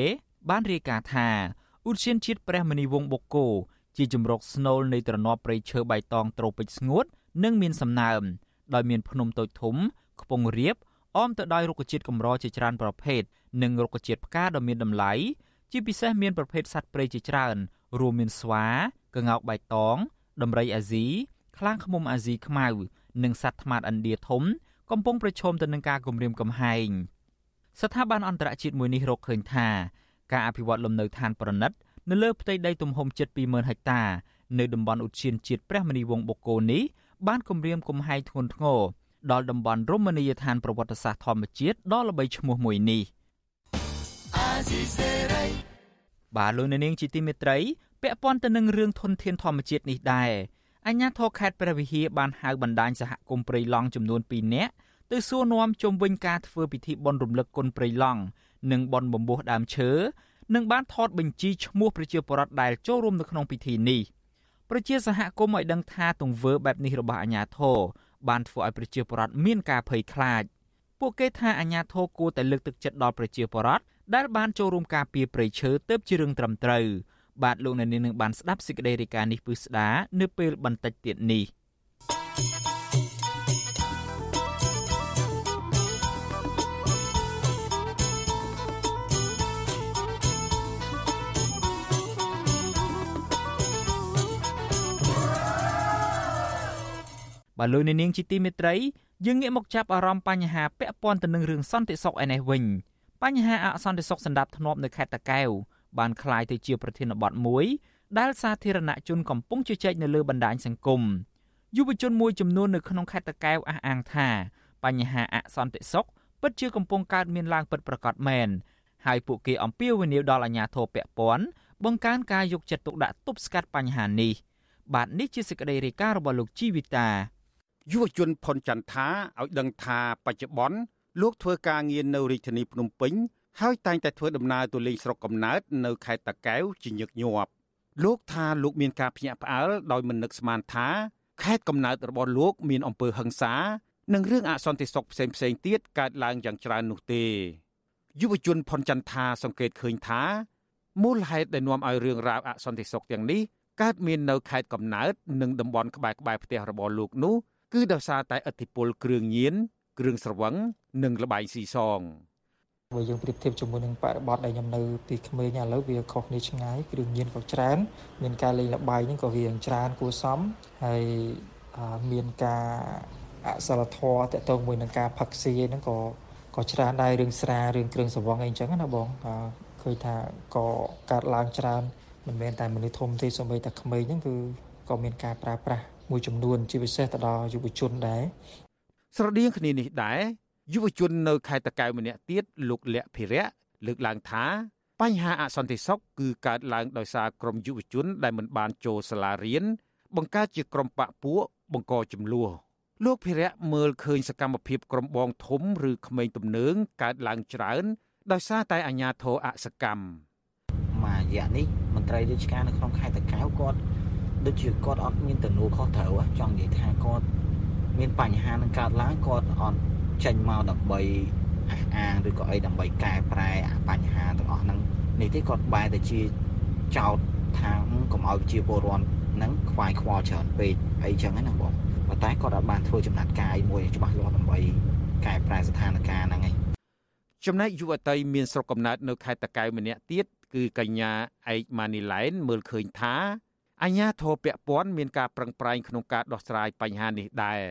បានរាយការណ៍ថា ឧទ្យានជាតិព្រះមុនីវង្សបូកគោជាជំរកស្នូលនៃទ្រនាប់ព្រៃឈើបៃតងត្រូពិចស្ងួត និងមានសំណើមដោយមានភ្នំតូចធំខ្ពង់រាបអមទៅដោយរុក្ខជាតិកម្រជាច្រើនប្រភេទនិងរុក្ខជាតិផ្កាដ៏មានតម្លៃជាពិសេសមានប្រភេទសត្វព្រៃជាច្រើន រួមមានស្វាក្ងោកបៃតងដំរីអាស៊ីខ្លាងឃ្មុំអាស៊ីខ្មៅ និងសត្វថ្មាតឥណ្ឌាធំ កំពុងប្រឈមទៅនឹងការគំរាមកំហែងស្ថាប័នអន្តរជាតិមួយនេះរកឃើញថា ការអភិវឌ្ឍលំនៅឋានប្រណិតនៅលើផ្ទៃដីទំហំជិត20000ហិកតានៅតំបន់ឧទ្យានជាតិព្រះមនីវង្សបូកគោនេះបានគម្រាមកំហែងធ្ងន់ធ្ងរដល់តំបន់រមណីយដ្ឋានប្រវត្តិសាស្ត្រធម្មជាតិដ៏ល្បីឈ្មោះមួយនេះបាទលោកនាងជាទីមេត្រីពាក់ព័ន្ធទៅនឹងរឿងធនធានធម្មជាតិនេះដែរអញ្ញាធរខេត្តព្រះវិហារបានហៅបណ្ដាញសហគមន៍ព្រៃឡង់ចំនួន2នាក់ទៅសួរនាំជុំវិញការធ្វើពិធីបុណ្យរំលឹកគុណព្រៃឡង់ និងបុណ្យបំពោះដើមឈើនិងបានថតបញ្ជីឈ្មោះប្រជាពលរដ្ឋដែលចូលរួមនៅក្នុងពិធីនេះប្រជាសហគមន៍ឲ្យដឹងថាទង្វើបែបនេះរបស់អាជ្ញាធរបានធ្វើឲ្យប្រជាពលរដ្ឋមានការភ័យខ្លាចពួកគេថាអាជ្ញាធរគួរតែលើកទឹកចិត្តដល់ប្រជាពលរដ្ឋដែលបានចូលរួមការពារព្រៃឈើទៅជារឿងត្រឹមត្រូវបាទលោកអ្នកនាងនឹងបានស្ដាប់សេចក្តីរាយការណ៍នេះពឹស្ដានៅពេលបន្តិចទៀតនេះ បើលោកអ្នកនាងជាទីមេត្រីយើងងាកមកចាប់អារម្មណ៍បញ្ហាពាក់ព័ន្ធទៅនឹងរឿងសន្តិសុខឯនេះវិញបញ្ហាអសន្តិសុខសន្តិភាពធ្នាប់នៅខេត្តតាកែវបានคล้ายទៅជាប្រធានបទមួយដែលសាធារណជនកំពុងជជែកនៅលើបណ្ដាញសង្គមយុវជនមួយចំនួននៅក្នុងខេត្តតាកែវអះអាងថាបញ្ហាអសន្តិសុខពិតជាកំពុងកើតមានឡើងពិតប្រាកដមែនហើយពួកគេអំពាវនាវដល់អាជ្ញាធរពាក់ព័ន្ធបង្កើនការយកចិត្តទុកដាក់ទប់ស្កាត់បញ្ហានេះបាទនេះជាសេចក្តីរាយការណ៍របស់លោកជីវិតា យុវជនផុនចន្ទថាឲ្យដឹងថាបច្ចុប្បន្នលោកធ្វើការងារនៅរាជធានីភ្នំពេញហើយតែងតែធ្វើដំណើរទៅលេងស្រុកកំណើតនៅខេត្តតាកែវជាញឹកញាប់លោកថាលោកមានការភ្ញាក់ផ្អើលដោយមិននឹកស្មានថាខេត្តកំណើតរបស់លោកមានអំពើហិង្សានិងរឿងអសន្តិសុខផ្សេងផ្សេងទៀតកើតឡើងយ៉ាងច្រើននោះទេយុវជនផុនចន្ទថាសង្កេតឃើញថាមូលហេតុដែលនាំឲ្យរឿងរ៉ាវអសន្តិសុខទាំងនេះកើតមាននៅខេត្តកំណើតនិងតំបន់ក្បែរក្បែរផ្ទះរបស់លោកនោះ គឺដោយសារតែឥទ្ធិពលគ្រឿងញៀនគ្រឿងស្រវឹងនិងលបែងស៊ីសងបើយើងប្រៀបធៀបជាមួយនឹងបរិបទដែលខ្ញុំនៅពីក្មេងឥឡូវវាខុសគ្នាឆ្ងាយគ្រឿងញៀនក៏ច្រើនមានការលេងលបែងហ្នឹងក៏វាច្រើនគួរសមហើយមានការអសិលធម៌តកតងមួយនឹងការផឹកស៊ីហ្នឹងក៏ក៏ច្រើនដែររឿងស្រារឿងគ្រឿងស្រវឹងអីអញ្ចឹងណាបងឃើញថាក៏កើតឡើងច្រើនមិនមែនតែមនុស្សធំទេសូម្បីតែក្មេងហ្នឹងគឺក៏មានការប្រើប្រាស់ មួយចំនួន ជាពិសេសទៅដល់យុវជនដែរស្រដៀងគ្នានេះដែរយុវជននៅខេត្តតកែវម្នាក់ទៀតលោកលក្ខភិរៈលើកឡើងថាបញ្ហាអសន្តិសុខគឺកើតឡើងដោយសារក្រុមយុវជន ដែលមិនបានចូលសាលារៀនបង្កើតជាក្រុមបកពួកបង្កចំនួនលោកភិរៈមើលឃើញសកម្មភាពក្រុមបងធំឬក្មេងទំនើងកើតឡើងច្រើន ដោយសារតែអាញាធរអសកម្មមួយរយៈនេះមន្ត្រីរាជការនៅក្នុងខេត្តតកែវគាត់ ដូចជាគាត់អត់មានទំនួលខុសត្រូវចង់និយាយថាគាត់មានបញ្ហានឹងកើតឡើងគាត់អត់ចេញមកដើម្បីអះអាងឬក៏អីដើម្បីកែប្រែបញ្ហាទាំងអស់ហ្នឹងនេះទេគាត់បែរទៅជាចោតថាកុំឲ្យប្រជាពលរដ្ឋហ្នឹងខ្វាយខ្វល់ច្រើនពេកអីចឹងណាបងប៉ុន្តែគាត់អាចបានធ្វើចំណាត់ការមួយច្បាស់លាស់ដើម្បីកែប្រែស្ថានភាពហ្នឹងឯងចំណែកយុវតីមានស្រុកកំណើតនៅខេត្តតាកែវម្នាក់ទៀតគឺកញ្ញាឯកម៉ានីឡែនមើលឃើញថា អាញាធរពពាន់មានការប្រឹងប្រែងក្នុងការដោះស្រាយបញ្ហានេះដែរ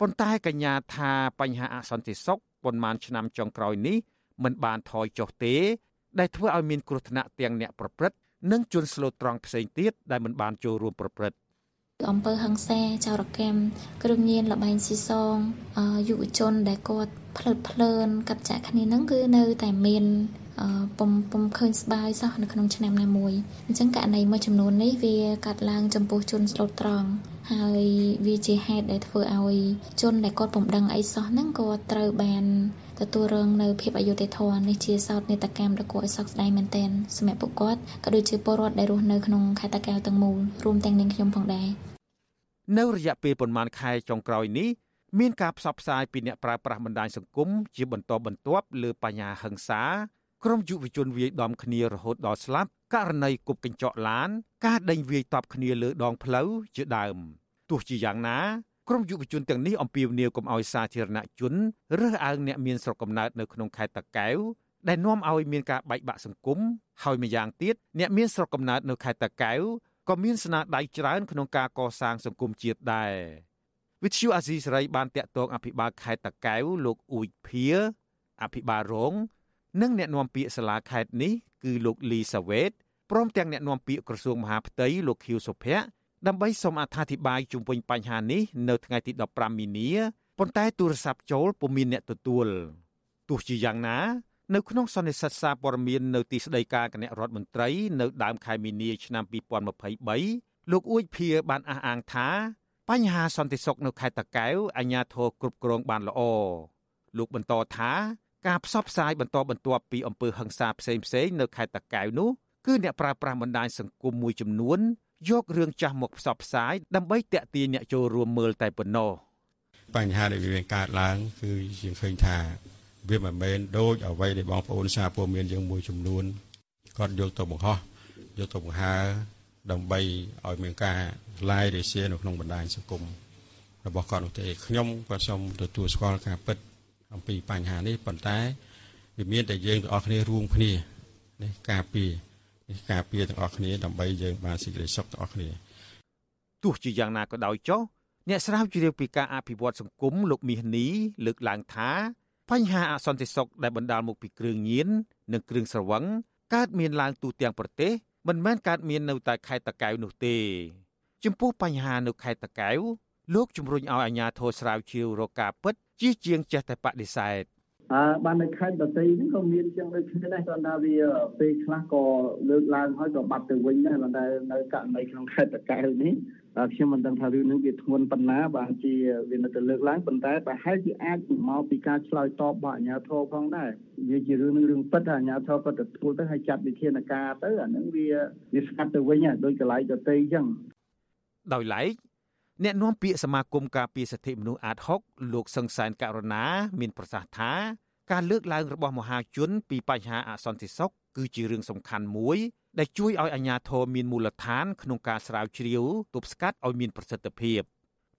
ប៉ុន្តែកញ្ញាថាបញ្ហាអសន្តិសុខប៉ុន្មានឆ្នាំចុងក្រោយនេះមិនបានថយចុះទេ ដែលធ្វើឲ្យមានគ្រោះថ្នាក់ទាំងអ្នកប្រព្រឹត្តនិងជនស្លូតត្រង់ផ្សេងទៀតដែលមិនបានចូលរួមប្រព្រឹត្តអំពើហឹង្សាចោរកម្មគ្រឿងញៀនលបែងស៊ីសងយុវជនដែលគាត់ផ្លើតផ្លើនកាត់ចាក់គ្នាហ្នឹងគឺនៅតែមាន ពុំពុំឃើញស្បាយសោះនៅក្នុងឆ្នាំណាមួយអញ្ចឹងករណីមួយចំនួននេះវាកាត់ឡើងចំពោះជនស្លូតត្រង់ហើយវាជាហេតុដែលធ្វើឲ្យជនដែលគាត់ពុំដឹងអីសោះហ្នឹងគាត់ត្រូវបានទទួលរងនៅភាពអយុត្តិធម៌នេះជាសោកនាដកម្មដ៏គួរឲ្យសោកស្ដាយមែនទែនសម្រាប់ពួកគាត់ក៏ដូចជាពលរដ្ឋដែលរស់នៅក្នុងខេត្តតាកែវទាំងមូលរួមទាំងនាងខ្ញុំផងដែរនៅរយៈពេលប្រមាណខែចុងក្រោយនេះមានការផ្សព្វផ្សាយពីអ្នកប្រើប្រាស់បណ្ដាញសង្គមជាបន្តបន្ទាប់លើបញ្ហាហិង្សា ក្រុមយុវជនវាយដំគ្នារហូតដល់ស្លាប់ករណីគប់កញ្ចក់ឡាន ការដេញវាយតប់គ្នាលើដងផ្លូវជាដើមទោះជាយ៉ាងណាក្រុមយុវជនទាំងនេះអំពាវនាវកុំឲ្យសាធារណជនរើសអើងអ្នកមានស្រុកកំណើតនៅក្នុងខេត្តតាកែវដែលនាំឲ្យមានការបែកបាក់សង្គមហើយម្យ៉ាងទៀតអ្នកមានស្រុកកំណើតនៅខេត្តតាកែវក៏មានស្នាដៃច្រើនក្នុងការកសាងសង្គមជាតិដែរវិទ្យុអាស៊ីសេរីបានតាក់ទងអភិបាលខេត្តតាកែវលោកអ៊ូចភៀអភិបាលរង និងអ្នកនាំពាក្យសាលាខេត្តនេះគឺលោកលីសាវ៉េតព្រមទាំងអ្នកនាំពាក្យក្រសួងមហាផ្ទៃលោកខៀវសុភ័ក្រដើម្បីសូមអត្ថាធិប្បាយជុំវិញបញ្ហានេះនៅថ្ងៃទី15មីនាប៉ុន្តែទូរស័ព្ទចូលពុំមានអ្នកទទួលទោះជាយ៉ាងណា នៅក្នុងសន្និសីទសារព័ត៌មាននៅទីស្តីការគណៈរដ្ឋមន្ត្រីនៅដើមខែមីនាឆ្នាំ2023លោកអ៊ូចភៀបានអះអាងថា បញ្ហាសន្តិសុខនៅខេត្តតាកែវអាជ្ញាធរគ្រប់គ្រងបានល្អលោកបន្តថា ការផ្សព្វផ្សាយបន្តបន្ទាប់ពីអំពើហិង្សាផ្សេងៗនៅខេត្តតាកែវនោះគឺអ្នកប្រើប្រាស់បណ្ដាញសង្គមមួយចំនួនយករឿងចាស់មកផ្សព្វផ្សាយដើម្បីតាក់ទាញអ្នកចូលរួមមើលតែប៉ុណ្ណោះបញ្ហាដែលវាកើតឡើងគឺយើងឃើញថាវាមិនមែនដូចអ្វីដែលបងប្អូនសារព័ត៌មានយើងមួយចំនួនគាត់យកទៅបង្ហោះយកទៅបង្ហើដើម្បីឲ្យមានការឡាយរេសៀនៅក្នុងបណ្ដាញសង្គមរបស់គាត់នោះទេខ្ញុំក៏សូមទទួលស្គាល់ការពិត អំពីបញ្ហានេះប៉ុន្តែវាមានតែយើងទាំងអស់គ្នារួមគ្នានេះការពារនេះការពារទាំងអស់គ្នាដើម្បីយើងបានសេចក្តីសុខទាំងអស់គ្នាទោះជាយ៉ាងណាក៏ដោយចុះអ្នកស្រាវជ្រាវពីការអភិវឌ្ឍសង្គមលោកមាសនីលើកឡើងថាបញ្ហាអសន្តិសុខដែលបណ្ដាលមកពីគ្រឿងញៀននិងគ្រឿងស្រវឹងកើតមានឡើងទូទាំងប្រទេសមិនមែនកើតមាននៅតែខេត្តតាកែវនោះទេ ចំពោះបញ្ហានៅខេត្តតាកែវលោកជំរុញឲ្យអាជ្ញាធរស្រាវជ្រាវរកការពិត ជាជាងចេះតែបដិសេធអើបាននៅខេត្តដទៃហ្នឹងក៏មានជាងដូចគ្នាដែរគាត់ថាវាពេលខ្លះក៏លើកឡើងហើយក៏បាត់ទៅវិញដែរប៉ុន្តែនៅករណីក្នុងខេត្តតកែវនេះខ្ញុំមិនដឹងថារឿងនេះវាធ្ងន់ប៉ុណ្ណាបានជាវានៅតែលើកឡើងប៉ុន្តែប្រហែលជាអាចមកពីការឆ្លើយតបរបស់អាជ្ញាធរផងដែរវាជារឿងនឹងរឿងពិតអាជ្ញាធរគាត់ទទួលទៅហើយចាត់វិធានការទៅអានឹងវាវាស្កាត់ទៅវិញដោយកន្លែងដទៃអញ្ចឹងដោយឡែក អ្នកនាំពាក្យសមាគមការពារសិទ្ធិមនុស្សអាត6លោកសឹងសែនករណាមានប្រសាសន៍ថាការលើកឡើងរបស់មហាជនពីបញ្ហាអសន្តិសុខគឺជារឿងសំខាន់មួយ ដែលជួយឲ្យអាជ្ញាធរមានមូលដ្ឋានក្នុងការស្រាវជ្រាវទប់ស្កាត់ឲ្យមានប្រសិទ្ធភាព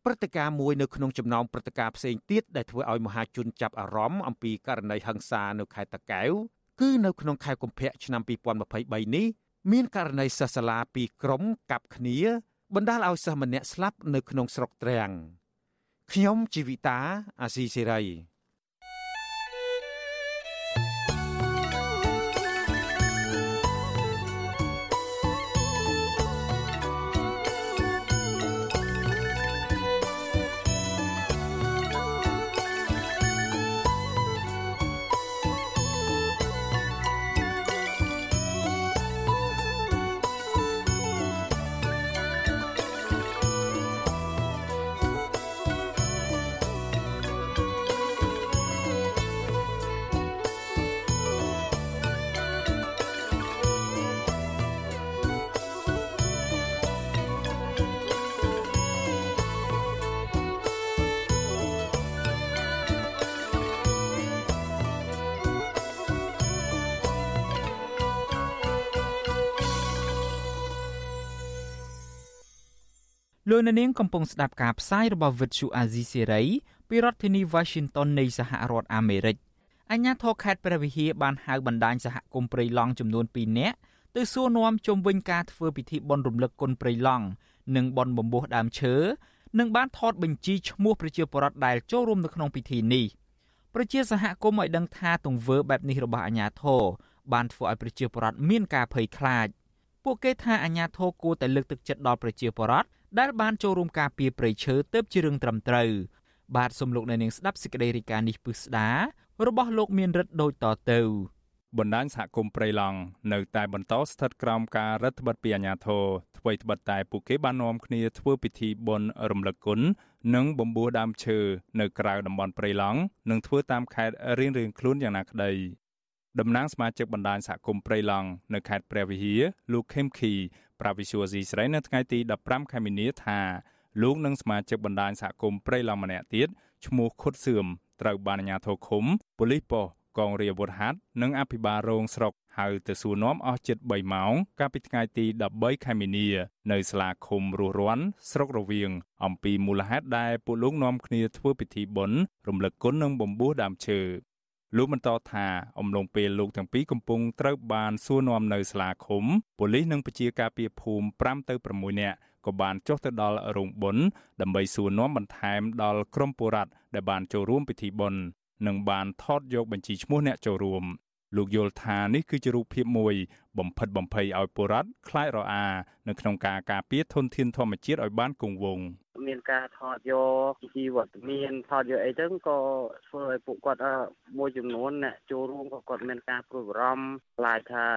ព្រឹត្តិការណ៍មួយនៅក្នុងចំណោមព្រឹត្តិការណ៍ផ្សេងទៀតដែលធ្វើឲ្យមហាជនចាប់អារម្មណ៍អំពីករណីហិង្សានៅខេត្តតាកែវគឺនៅក្នុងខែកុម្ភៈឆ្នាំ2023នេះមានករណីសិស្សសាលាពីរក្រុមកាប់គ្នា បណ្ដាលឲ្យសិស្សម្នាក់ស្លាប់នៅក្នុងស្រុកទ្រាំងខ្ញុំជីវិតាអាស៊ីសេរី លោកនាងកំពុងស្ដាប់ការផ្សាយរបស់ Vuthu Azizi Serai ពីរដ្ឋធានី Washington នៃសហរដ្ឋអាមេរិកអាជ្ញាធរខេត្តព្រះវិហារបានហៅបណ្ដាញសហគមន៍ព្រៃឡង់ចំនួន2នាក់ទៅសួរនាំជុំវិញការធ្វើពិធីបុណ្យរំលឹកគុណព្រៃឡង់និងបុណ្យបំពោះដើមឈើនិងបានថតបញ្ជីឈ្មោះប្រជាពលរដ្ឋដែលចូលរួមនៅក្នុងពិធីនេះប្រជាសហគមន៍ឲ្យដឹងថាទង្វើបែបនេះរបស់អាជ្ញាធរបានធ្វើឲ្យប្រជាពលរដ្ឋមានការភ័យខ្លាចពួកគេថាអាជ្ញាធរគួរតែលើកទឹកចិត្តដល់ប្រជាពលរដ្ឋ ដែលបានចូលរួមការពារព្រៃឈើទៅជារឿងត្រឹមត្រូវបាទសូមលោកអ្នកនាងស្ដាប់សេចក្តីរាយការណ៍នេះពឹស្ដារបស់លោកមានរិទ្ធដូចតទៅបណ្ដាញសហគមន៍ព្រៃឡង់នៅតែបន្តស្ថិតក្រោមការរដ្ឋបិទពីអាជ្ញាធរអ្វីត្បិតតែពួកគេបាននាំគ្នាធ្វើពិធីបុណ្យរំលឹកគុណនិងបំពោះដើមឈើនៅក្រៅតំបន់ព្រៃឡង់និងធ្វើតាមខេត្តរៀងៗខ្លួនយ៉ាងណាក្តីតំណាងសមាជិកបណ្ដាញសហគមន៍ព្រៃឡង់នៅខេត្តព្រះវិហារលោកខេមខី ប្រាវិសុយស៊ីស្រីនៅថ្ងៃទី15ខែមីនាថាលោកនិងសមាជិកបណ្ដាញសហគមន៍ព្រៃឡង់ម្នាក់ទៀតឈ្មោះខុតសឿមត្រូវបានអាជ្ញាធរឃុំប៉ូលីសប៉ុស្តិ៍កងរាជអាវុធហត្ថនិងអភិបាលរងស្រុកហៅទៅសួរនាំអស់ជិត3ម៉ោង កាលពីថ្ងៃទី13ខែមីនា នៅសាលាឃុំរស់រាន់ស្រុករវៀងអំពីមូលហេតុដែលពួកលោកនាំគ្នាធ្វើពិធីបុណ្យរំលឹកគុណនិងបំពោះដើមឈើ លោកបន្តថាអំឡុងពេលលោកទាំងពីរកំពុងត្រូវបានសួរនាំនៅសាលាឃុំប៉ូលីសនិងពជាការពារភូមិ5ទៅ6នាក់ក៏បានចុះទៅដល់រោងបុណ្យដើម្បីសួរនាំបន្ថែមដល់ក្រុមពលរដ្ឋដែលបានចូលរួមពិធីបុណ្យនិងបានថតយកបញ្ជីឈ្មោះអ្នកចូលរួម លោកយល់ថានេះគឺជារូបភាពមួយ បំផិតបំភ័យឲ្យពលរដ្ឋខ្លាចរអានៅក្នុងការការពារធនធានធម្មជាតិឲ្យបានគង់វង្សមានការថតយកជីវត្តមានថតយកអីទៅក៏ធ្វើឲ្យពួកគាត់មួយចំនួនអ្នកចូលរួមក៏គាត់មានការព្រួយបារម្ភខ្លាចថា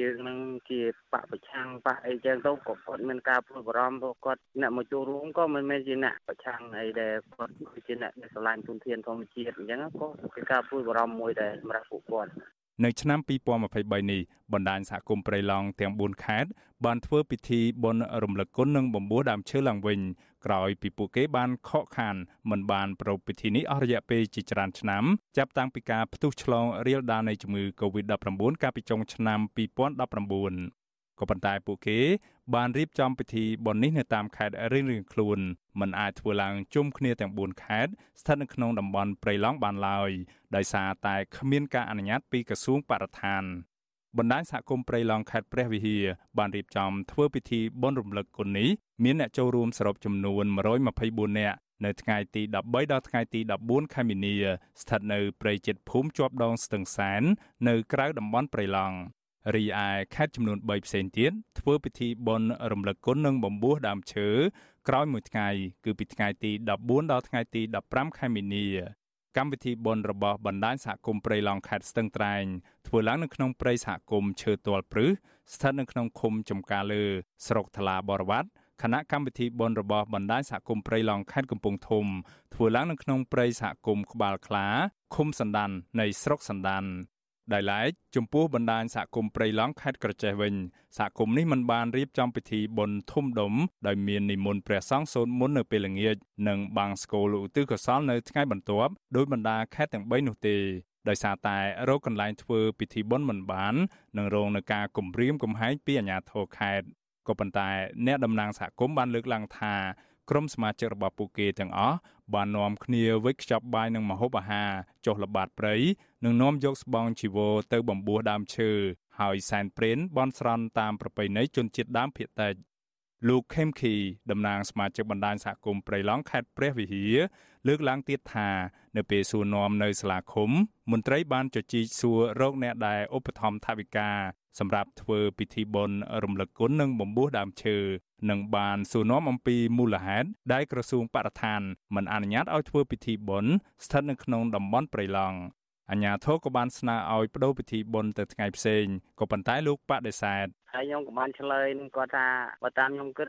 យើងនឹងជាបពប្រឆាំងបះអីចឹងទៅក៏គាត់មានការព្រួយបារម្ភព្រោះគាត់អ្នកមកចូលរួមក៏មិនមែនជាអ្នកប្រឆាំងអីដែលគាត់ជាអ្នកដែលស្រឡាញ់ទុនធានធម្មជាតិអញ្ចឹងក៏ជាការព្រួយបារម្ភមួយដែរសម្រាប់ពួកគាត់ នៅឆ្នាំ2023នេះបណ្ដាញសហគមន៍ព្រៃឡង់ទាំង4ខេត្តបានធ្វើពិធីបុណ្យរំលឹកគុណនិងបំពោះដើមឈើឡើងវិញក្រោយពីពួកគេបានខកខានមិនបានប្រារព្ធពិធីនេះអស់រយៈពេលជាច្រើនឆ្នាំចាប់តាំងពីការផ្ទុះឆ្លងរាលដាលនៃជំងឺ Covid-19 កាលពីចុងឆ្នាំ2019 ក៏ប៉ុន្តែពួកគេបានរៀបចំពិធីបុណ្យនេះនៅតាមខេត្តរៀងៗខ្លួនមិនអាចធ្វើឡើងជុំគ្នាទាំង4ខេត្តស្ថិតនៅក្នុងតំបន់ព្រៃឡង់បានឡើយដោយសារតែគ្មានការអនុញ្ញាតពីក្រសួងបរិស្ថានបណ្ដាញសហគមន៍ព្រៃឡង់ខេត្តព្រះវិហារបានរៀបចំធ្វើពិធីបុណ្យរំលឹកគុណនេះមានអ្នកចូលរួមសរុបចំនួន124នាក់នៅថ្ងៃទី13ដល់ថ្ងៃទី14ខែមីនាស្ថិតនៅព្រៃជិតភូមិជាប់ដងស្ទឹងសែននៅក្រៅតំបន់ព្រៃឡង់ រីឯខេត្តចំនួន3ផ្សេងទៀតធ្វើពិធីបុណ្យរំលឹកគុណនិងបំពោះដើមឈើក្រោយមួយថ្ងៃគឺពីថ្ងៃទី14ដល់ថ្ងៃទី15ខែមីនាកម្មវិធីបុណ្យរបស់បណ្ដាញសហគមន៍ព្រៃឡង់ខេត្តស្ទឹងត្រែងធ្វើឡើងនៅក្នុងព្រៃសហគមន៍ឈើទាល់ព្រឹសស្ថិតនៅក្នុងឃុំចំការលើស្រុកថ្លាបរវត្តគណៈកម្មវិធីបុណ្យរបស់បណ្ដាញសហគមន៍ព្រៃឡង់ខេត្តកំពង់ធំធ្វើឡើងនៅក្នុងព្រៃសហគមន៍ក្បាលខ្លាឃុំសណ្ដាននៃស្រុកសណ្ដាន ដោយឡែកចំពោះបណ្ដាញសហគមន៍ព្រៃឡង់ខេត្តក្រចេះវិញសហគមន៍នេះមិនបានរៀបចំពិធីបុណ្យធំដុំដោយមាននិមន្តព្រះសង្ឃសូត្រមន្តនៅពេលល្ងាចនិងបាំងស្គរឧទ្ទិសកុសលនៅថ្ងៃបន្ទាប់ដោយបណ្ដាខេត្តទាំង3នោះទេដោយសារតែរោគកន្លែងធ្វើពិធីបុណ្យមិនបាននិងរងនឹងការគំរាមកំហែងពីអាជ្ញាធរខេត្តក៏ប៉ុន្តែអ្នកតំណាងសហគមន៍បានលើកឡើងថា ក្រុមសមាជិករបស់ពួកគេទាំងអស់បាននាំគ្នាវេចខ្ចប់បាយនិងម្ហូបអាហារចុះល្បាតព្រៃនិងនាំយកស្បង់ជីវរទៅបំពោះដើមឈើហើយសែនព្រេនបន់ស្រន់តាមប្រពៃណីជនជាតិដើមភាគតិចលោកខេមខីតំណាងសមាជិកបណ្ដាញសហគមន៍ព្រៃឡង់ខេត្តព្រះវិហារលើកឡើងទៀតថានៅពេលសួរនាំនៅសាលាឃុំមន្ត្រីបានជជែកសួររកអ្នកដែលឧបត្ថម្ភថវិកា សម្រាប់ធ្វើពិធីបុណ្យរំលឹកគុណនិងបំពោះដើមឈើនិងបានសួរនាំអំពីមូលហេតុដែលក្រសួងបរិស្ថានមិនអនុញ្ញាតឲ្យធ្វើពិធីបុណ្យស្ថិតនៅក្នុងតំបន់ព្រៃឡង់អញ្ញាធិក៏បានស្នើឲ្យបដូរពិធីបុណ្យទៅថ្ងៃផ្សេងក៏ប៉ុន្តែលោកបដិសេធ ហើយខ្ញុំក៏បានឆ្លើយនឹងគាត់ថាបើតាមខ្ញុំគិត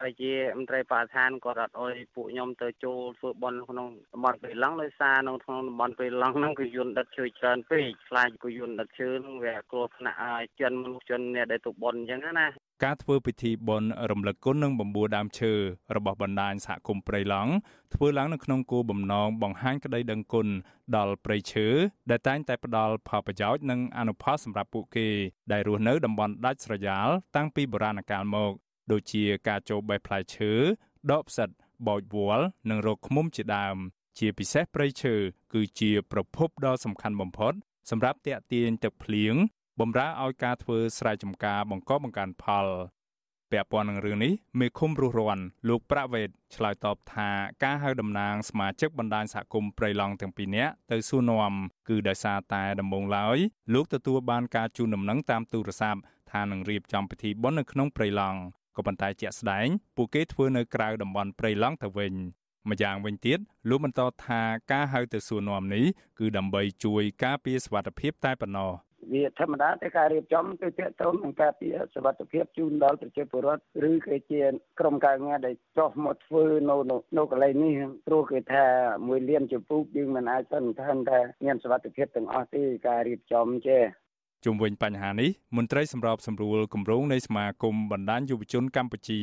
ហើយជាមន្ត្រីបរិស្ថានគាត់អត់អុយពួកខ្ញុំទៅចូលធ្វើបន់ក្នុងតំបន់ព្រៃឡង់ដោយសារនៅក្នុងតំបន់ព្រៃឡង់ហ្នឹងគឺយន្តដឹកឈើច្រើនពេកខ្លាចគឺយន្តដឹកឈើហ្នឹងវាគ្រោះថ្នាក់ឲ្យជនមនុស្សជនអ្នកដែលទៅបន់អញ្ចឹងណា ការធ្វើពិធីបុណ្យរំលឹកគុណនិងបំបួដើមឈើរបស់បណ្ដាញសហគមន៍ព្រៃឡង់ធ្វើឡើងនៅក្នុងគោលបំណងបង្ហាញក្តីដឹងគុណដល់ព្រៃឈើដែលតែងតែផ្ដល់ផលប្រយោជន៍និងអនុផលសម្រាប់ពួកគេដែលរស់នៅតំបន់ដាច់ស្រយាលតាំងពីបុរាណកាលមក ដូចជាការចូលបេះផ្លែឈើដកផ្សិតបោចវល្លិនិងរកឃ្មុំជាដើម ជាពិសេសព្រៃឈើគឺជាប្រភពដ៏សំខាន់បំផុតសម្រាប់ទាក់ទាញទឹកភ្លៀង បំរើឲ្យការធ្វើស្រែចម្ការបង្កបង្កើនផលពាក់ព័ន្ធនឹងរឿងនេះមេឃុំរស់រាន់លោកប្រាក់វេតឆ្លើយតបថាការហៅតំណាងសមាជិកបណ្ដាញសហគមន៍ព្រៃឡង់ទាំងពីរនាក់ទៅសួរនាំគឺដោយសារតែដំបងឡើយលោកទទួលបានការជូនដំណឹងតាមទូរស័ព្ទថានឹងរៀបចំពិធីបុណ្យនៅក្នុងព្រៃឡង់ក៏ប៉ុន្តែជាក់ស្ដែងពួកគេធ្វើនៅក្រៅតំបន់ព្រៃឡង់ទៅវិញម្យ៉ាងវិញទៀតលោកបន្តថាការហៅទៅសួរនាំនេះគឺដើម្បីជួយការពារសុវត្ថិភាពតែប៉ុណ្ណោះ វាធម្មតាតែការរៀបចំគឺតកតូននឹងការពារសុវត្ថិភាពជូនដល់ប្រជាពលរដ្ឋឬក៏ជាក្រុមការងារដែលចោះមកធ្វើនៅនៅកន្លែងនេះព្រោះគេថាមួយលានចំពោះយើងមិនអាចសន្និដ្ឋានថាមានសុវត្ថិភាពទាំងអស់ទេការរៀបចំចេះជុំវិញបញ្ហានេះមន្ត្រីសម្របសម្រួលគម្រោងនៃសមាគមបណ្ដាញយុវជនកម្ពុជា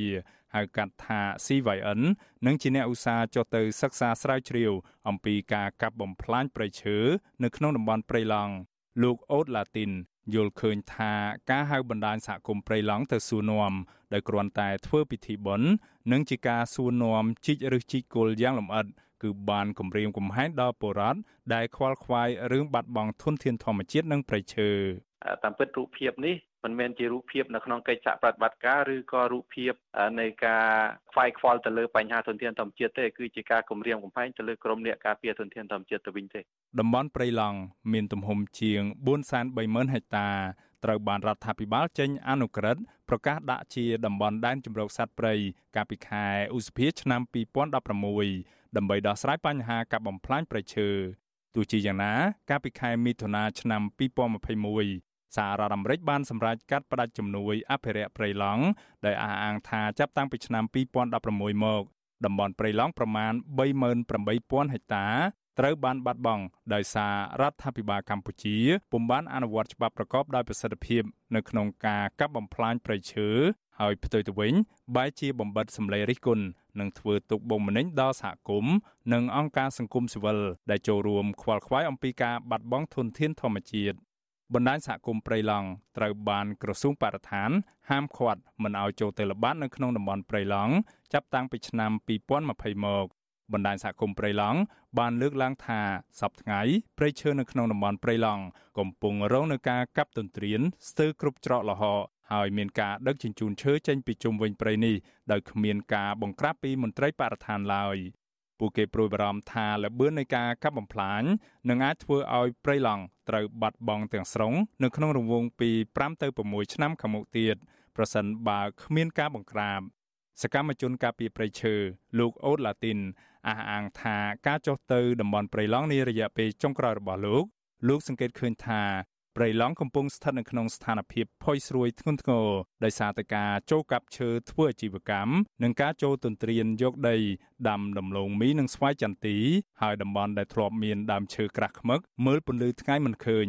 ហៅកាត់ថា CYN និងជាអ្នកឧស្សាហ៍ចុះទៅសិក្សាស្រាវជ្រាវអំពីការកាប់បំផ្លាញព្រៃឈើនៅក្នុងតំបន់ព្រៃឡង់ លោកអូតឡាទីនយល់ឃើញថាការហៅបណ្ដាញសហគមន៍ព្រៃឡង់ទៅសួរនាំដោយគ្រាន់តែធ្វើពិធីបុណ្យនិងជាការសួរនាំជីកឬជីកគល់យ៉ាងលម្អិតគឺបានគម្រាមកំហែងដល់ពលរដ្ឋដែលខ្វល់ខ្វាយរឿងបាត់បង់ធនធានធម្មជាតិនិងព្រៃឈើតាមពិតរូបភាពនេះ មិនមែនជារូបភាពនៅក្នុងកិច្ចសហប្រតិបត្តិការឬក៏រូបភាពនៃការខ្វាយខ្វល់ទៅលើបញ្ហាធនធានធម្មជាតិទេគឺជាការគម្រាមកំហែងទៅលើក្រមអ្នកការពារធនធានធម្មជាតិទៅវិញទេតំបន់ព្រៃឡង់មានទំហំជាង430,000ហិកតាត្រូវបានរដ្ឋាភិបាលចេញអនុក្រឹត្យប្រកាសដាក់ជាតំបន់ដែនជម្រកសត្វព្រៃកាលពីខែឧសភាឆ្នាំ2016ដើម្បីដោះស្រាយបញ្ហាកាប់បំផ្លាញព្រៃឈើទោះជាយ៉ាងណាកាលពីខែមិថុនាឆ្នាំ2021 សហរដ្ឋអាមេរិកបានសម្រេចកាត់ផ្តាច់ជំនួយអភិរក្សព្រៃឡង់ដោយអះអាងថាចាប់តាំងពីឆ្នាំ2016មកតំបន់ព្រៃឡង់ប្រមាណ38000ហិកតាត្រូវបានបាត់បង់ដោយសាររដ្ឋាភិបាលកម្ពុជាពុំបានអនុវត្តច្បាប់ប្រកបដោយប្រសិទ្ធភាពនៅក្នុងការកាប់បំផ្លាញព្រៃឈើហើយផ្ទុយទៅវិញបែរជាបំបិតសម្លេងរិះគន់និងធ្វើទុកបុកម្នេញដល់សហគមន៍និងអង្គការសង្គមស៊ីវិលដែលចូលរួមខ្វល់ខ្វាយអំពីការបាត់បង់ធនធានធម្មជាតិ បណ្ដាញសហគមន៍ព្រៃឡង់ត្រូវបានក្រសួងបរិស្ថានហាមឃាត់មិនឲ្យចូលទៅល្បាតនៅក្នុងតំបន់ព្រៃឡង់ចាប់តាំងពីឆ្នាំ2020មកបណ្ដាញសហគមន៍ព្រៃឡង់បានលើកឡើងថាសប្តាហ៍ថ្ងៃព្រៃឈើនៅក្នុងតំបន់ព្រៃឡង់កំពុងរងនឹងការកាប់ទន្ទ្រានស្ទើរគ្រប់ច្រកល្ហកហើយមានការដឹកជញ្ជូនឈើចេញពីជុំវិញព្រៃនេះដោយគ្មានការបង្ក្រាបពីមន្ត្រីបរិស្ថានឡើយ ពួកគេព្រួយបារម្ភថាលបឿននៃការកាប់បំផ្លាញនឹងអាចធ្វើឲ្យព្រៃឡង់ត្រូវបាត់បង់ទាំងស្រុងនៅក្នុងរង្វង់ពី5ទៅ6ឆ្នាំខាងមុខទៀតប្រសិនបើគ្មានការបង្ក្រាបសកម្មជនការពារព្រៃឈើលោកអូតឡាទីនអះអាងថាការចុះទៅតំបន់ព្រៃឡង់នារយៈពេលចុងក្រោយរបស់លោកលោកសង្កេតឃើញថា ព្រៃឡង់កំពុងស្ថិតនៅក្នុងស្ថានភាពផុយស្រួយធ្ងន់ធ្ងរដោយសារតែការចូលកាប់ឈើធ្វើអាជីវកម្មនិងការចូលទន្ទ្រានយកដីដាំដំឡូងមីនិងស្វាយចន្ទីហើយតំបន់ដែលធ្លាប់មានដើមឈើក្រាស់ឃ្មឹកមើលពន្លឺថ្ងៃមិនឃើញ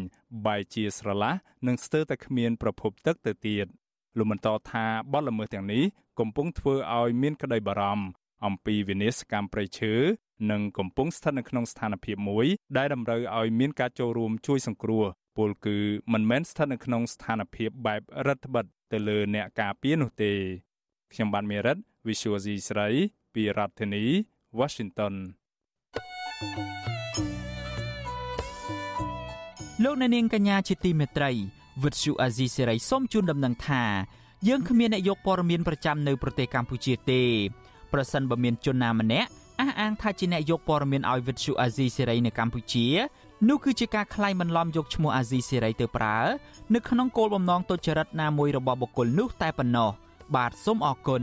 បែរជាស្រឡះនិងស្ទើរតែគ្មានប្រភពទឹកទៅទៀតលោកបន្តថាបទល្មើសទាំងនេះកំពុងធ្វើឲ្យមានក្តីបារម្ភអំពីវិនាសកម្មព្រៃឈើនិងកំពុងស្ថិតនៅក្នុងស្ថានភាពមួយដែលតម្រូវឲ្យមានការចូលរួមជួយសង្គ្រោះ ពលគឺមិនមែនស្ថិតនៅក្នុងស្ថានភាពបែបរដ្ឋបិទទៅលើអ្នកការពារនោះទេ ខ្ញុំបានមេរិត Visual C ស្រីពីរដ្ឋធានី Washington លោកអ្នកនាងកញ្ញាជាទីមេត្រីវិទ្យុអាស៊ីសេរីសូមជូនដំណឹងថាយើងគ្មានអ្នកយកព័ត៌មានប្រចាំនៅប្រទេសកម្ពុជាទេប្រសិនបើមានជនណាម្នាក់អះអាងថាជាអ្នកយកព័ត៌មានឲ្យវិទ្យុអាស៊ីសេរីនៅកម្ពុជា នោះគឺជាការក្លែងបន្លំយកឈ្មោះអាស៊ីសេរីទៅប្រើនៅក្នុងគោលបំណងទុច្ចរិតណាមួយរបស់បុគ្គលនោះតែប៉ុណ្ណោះបាទសូមអរគុណ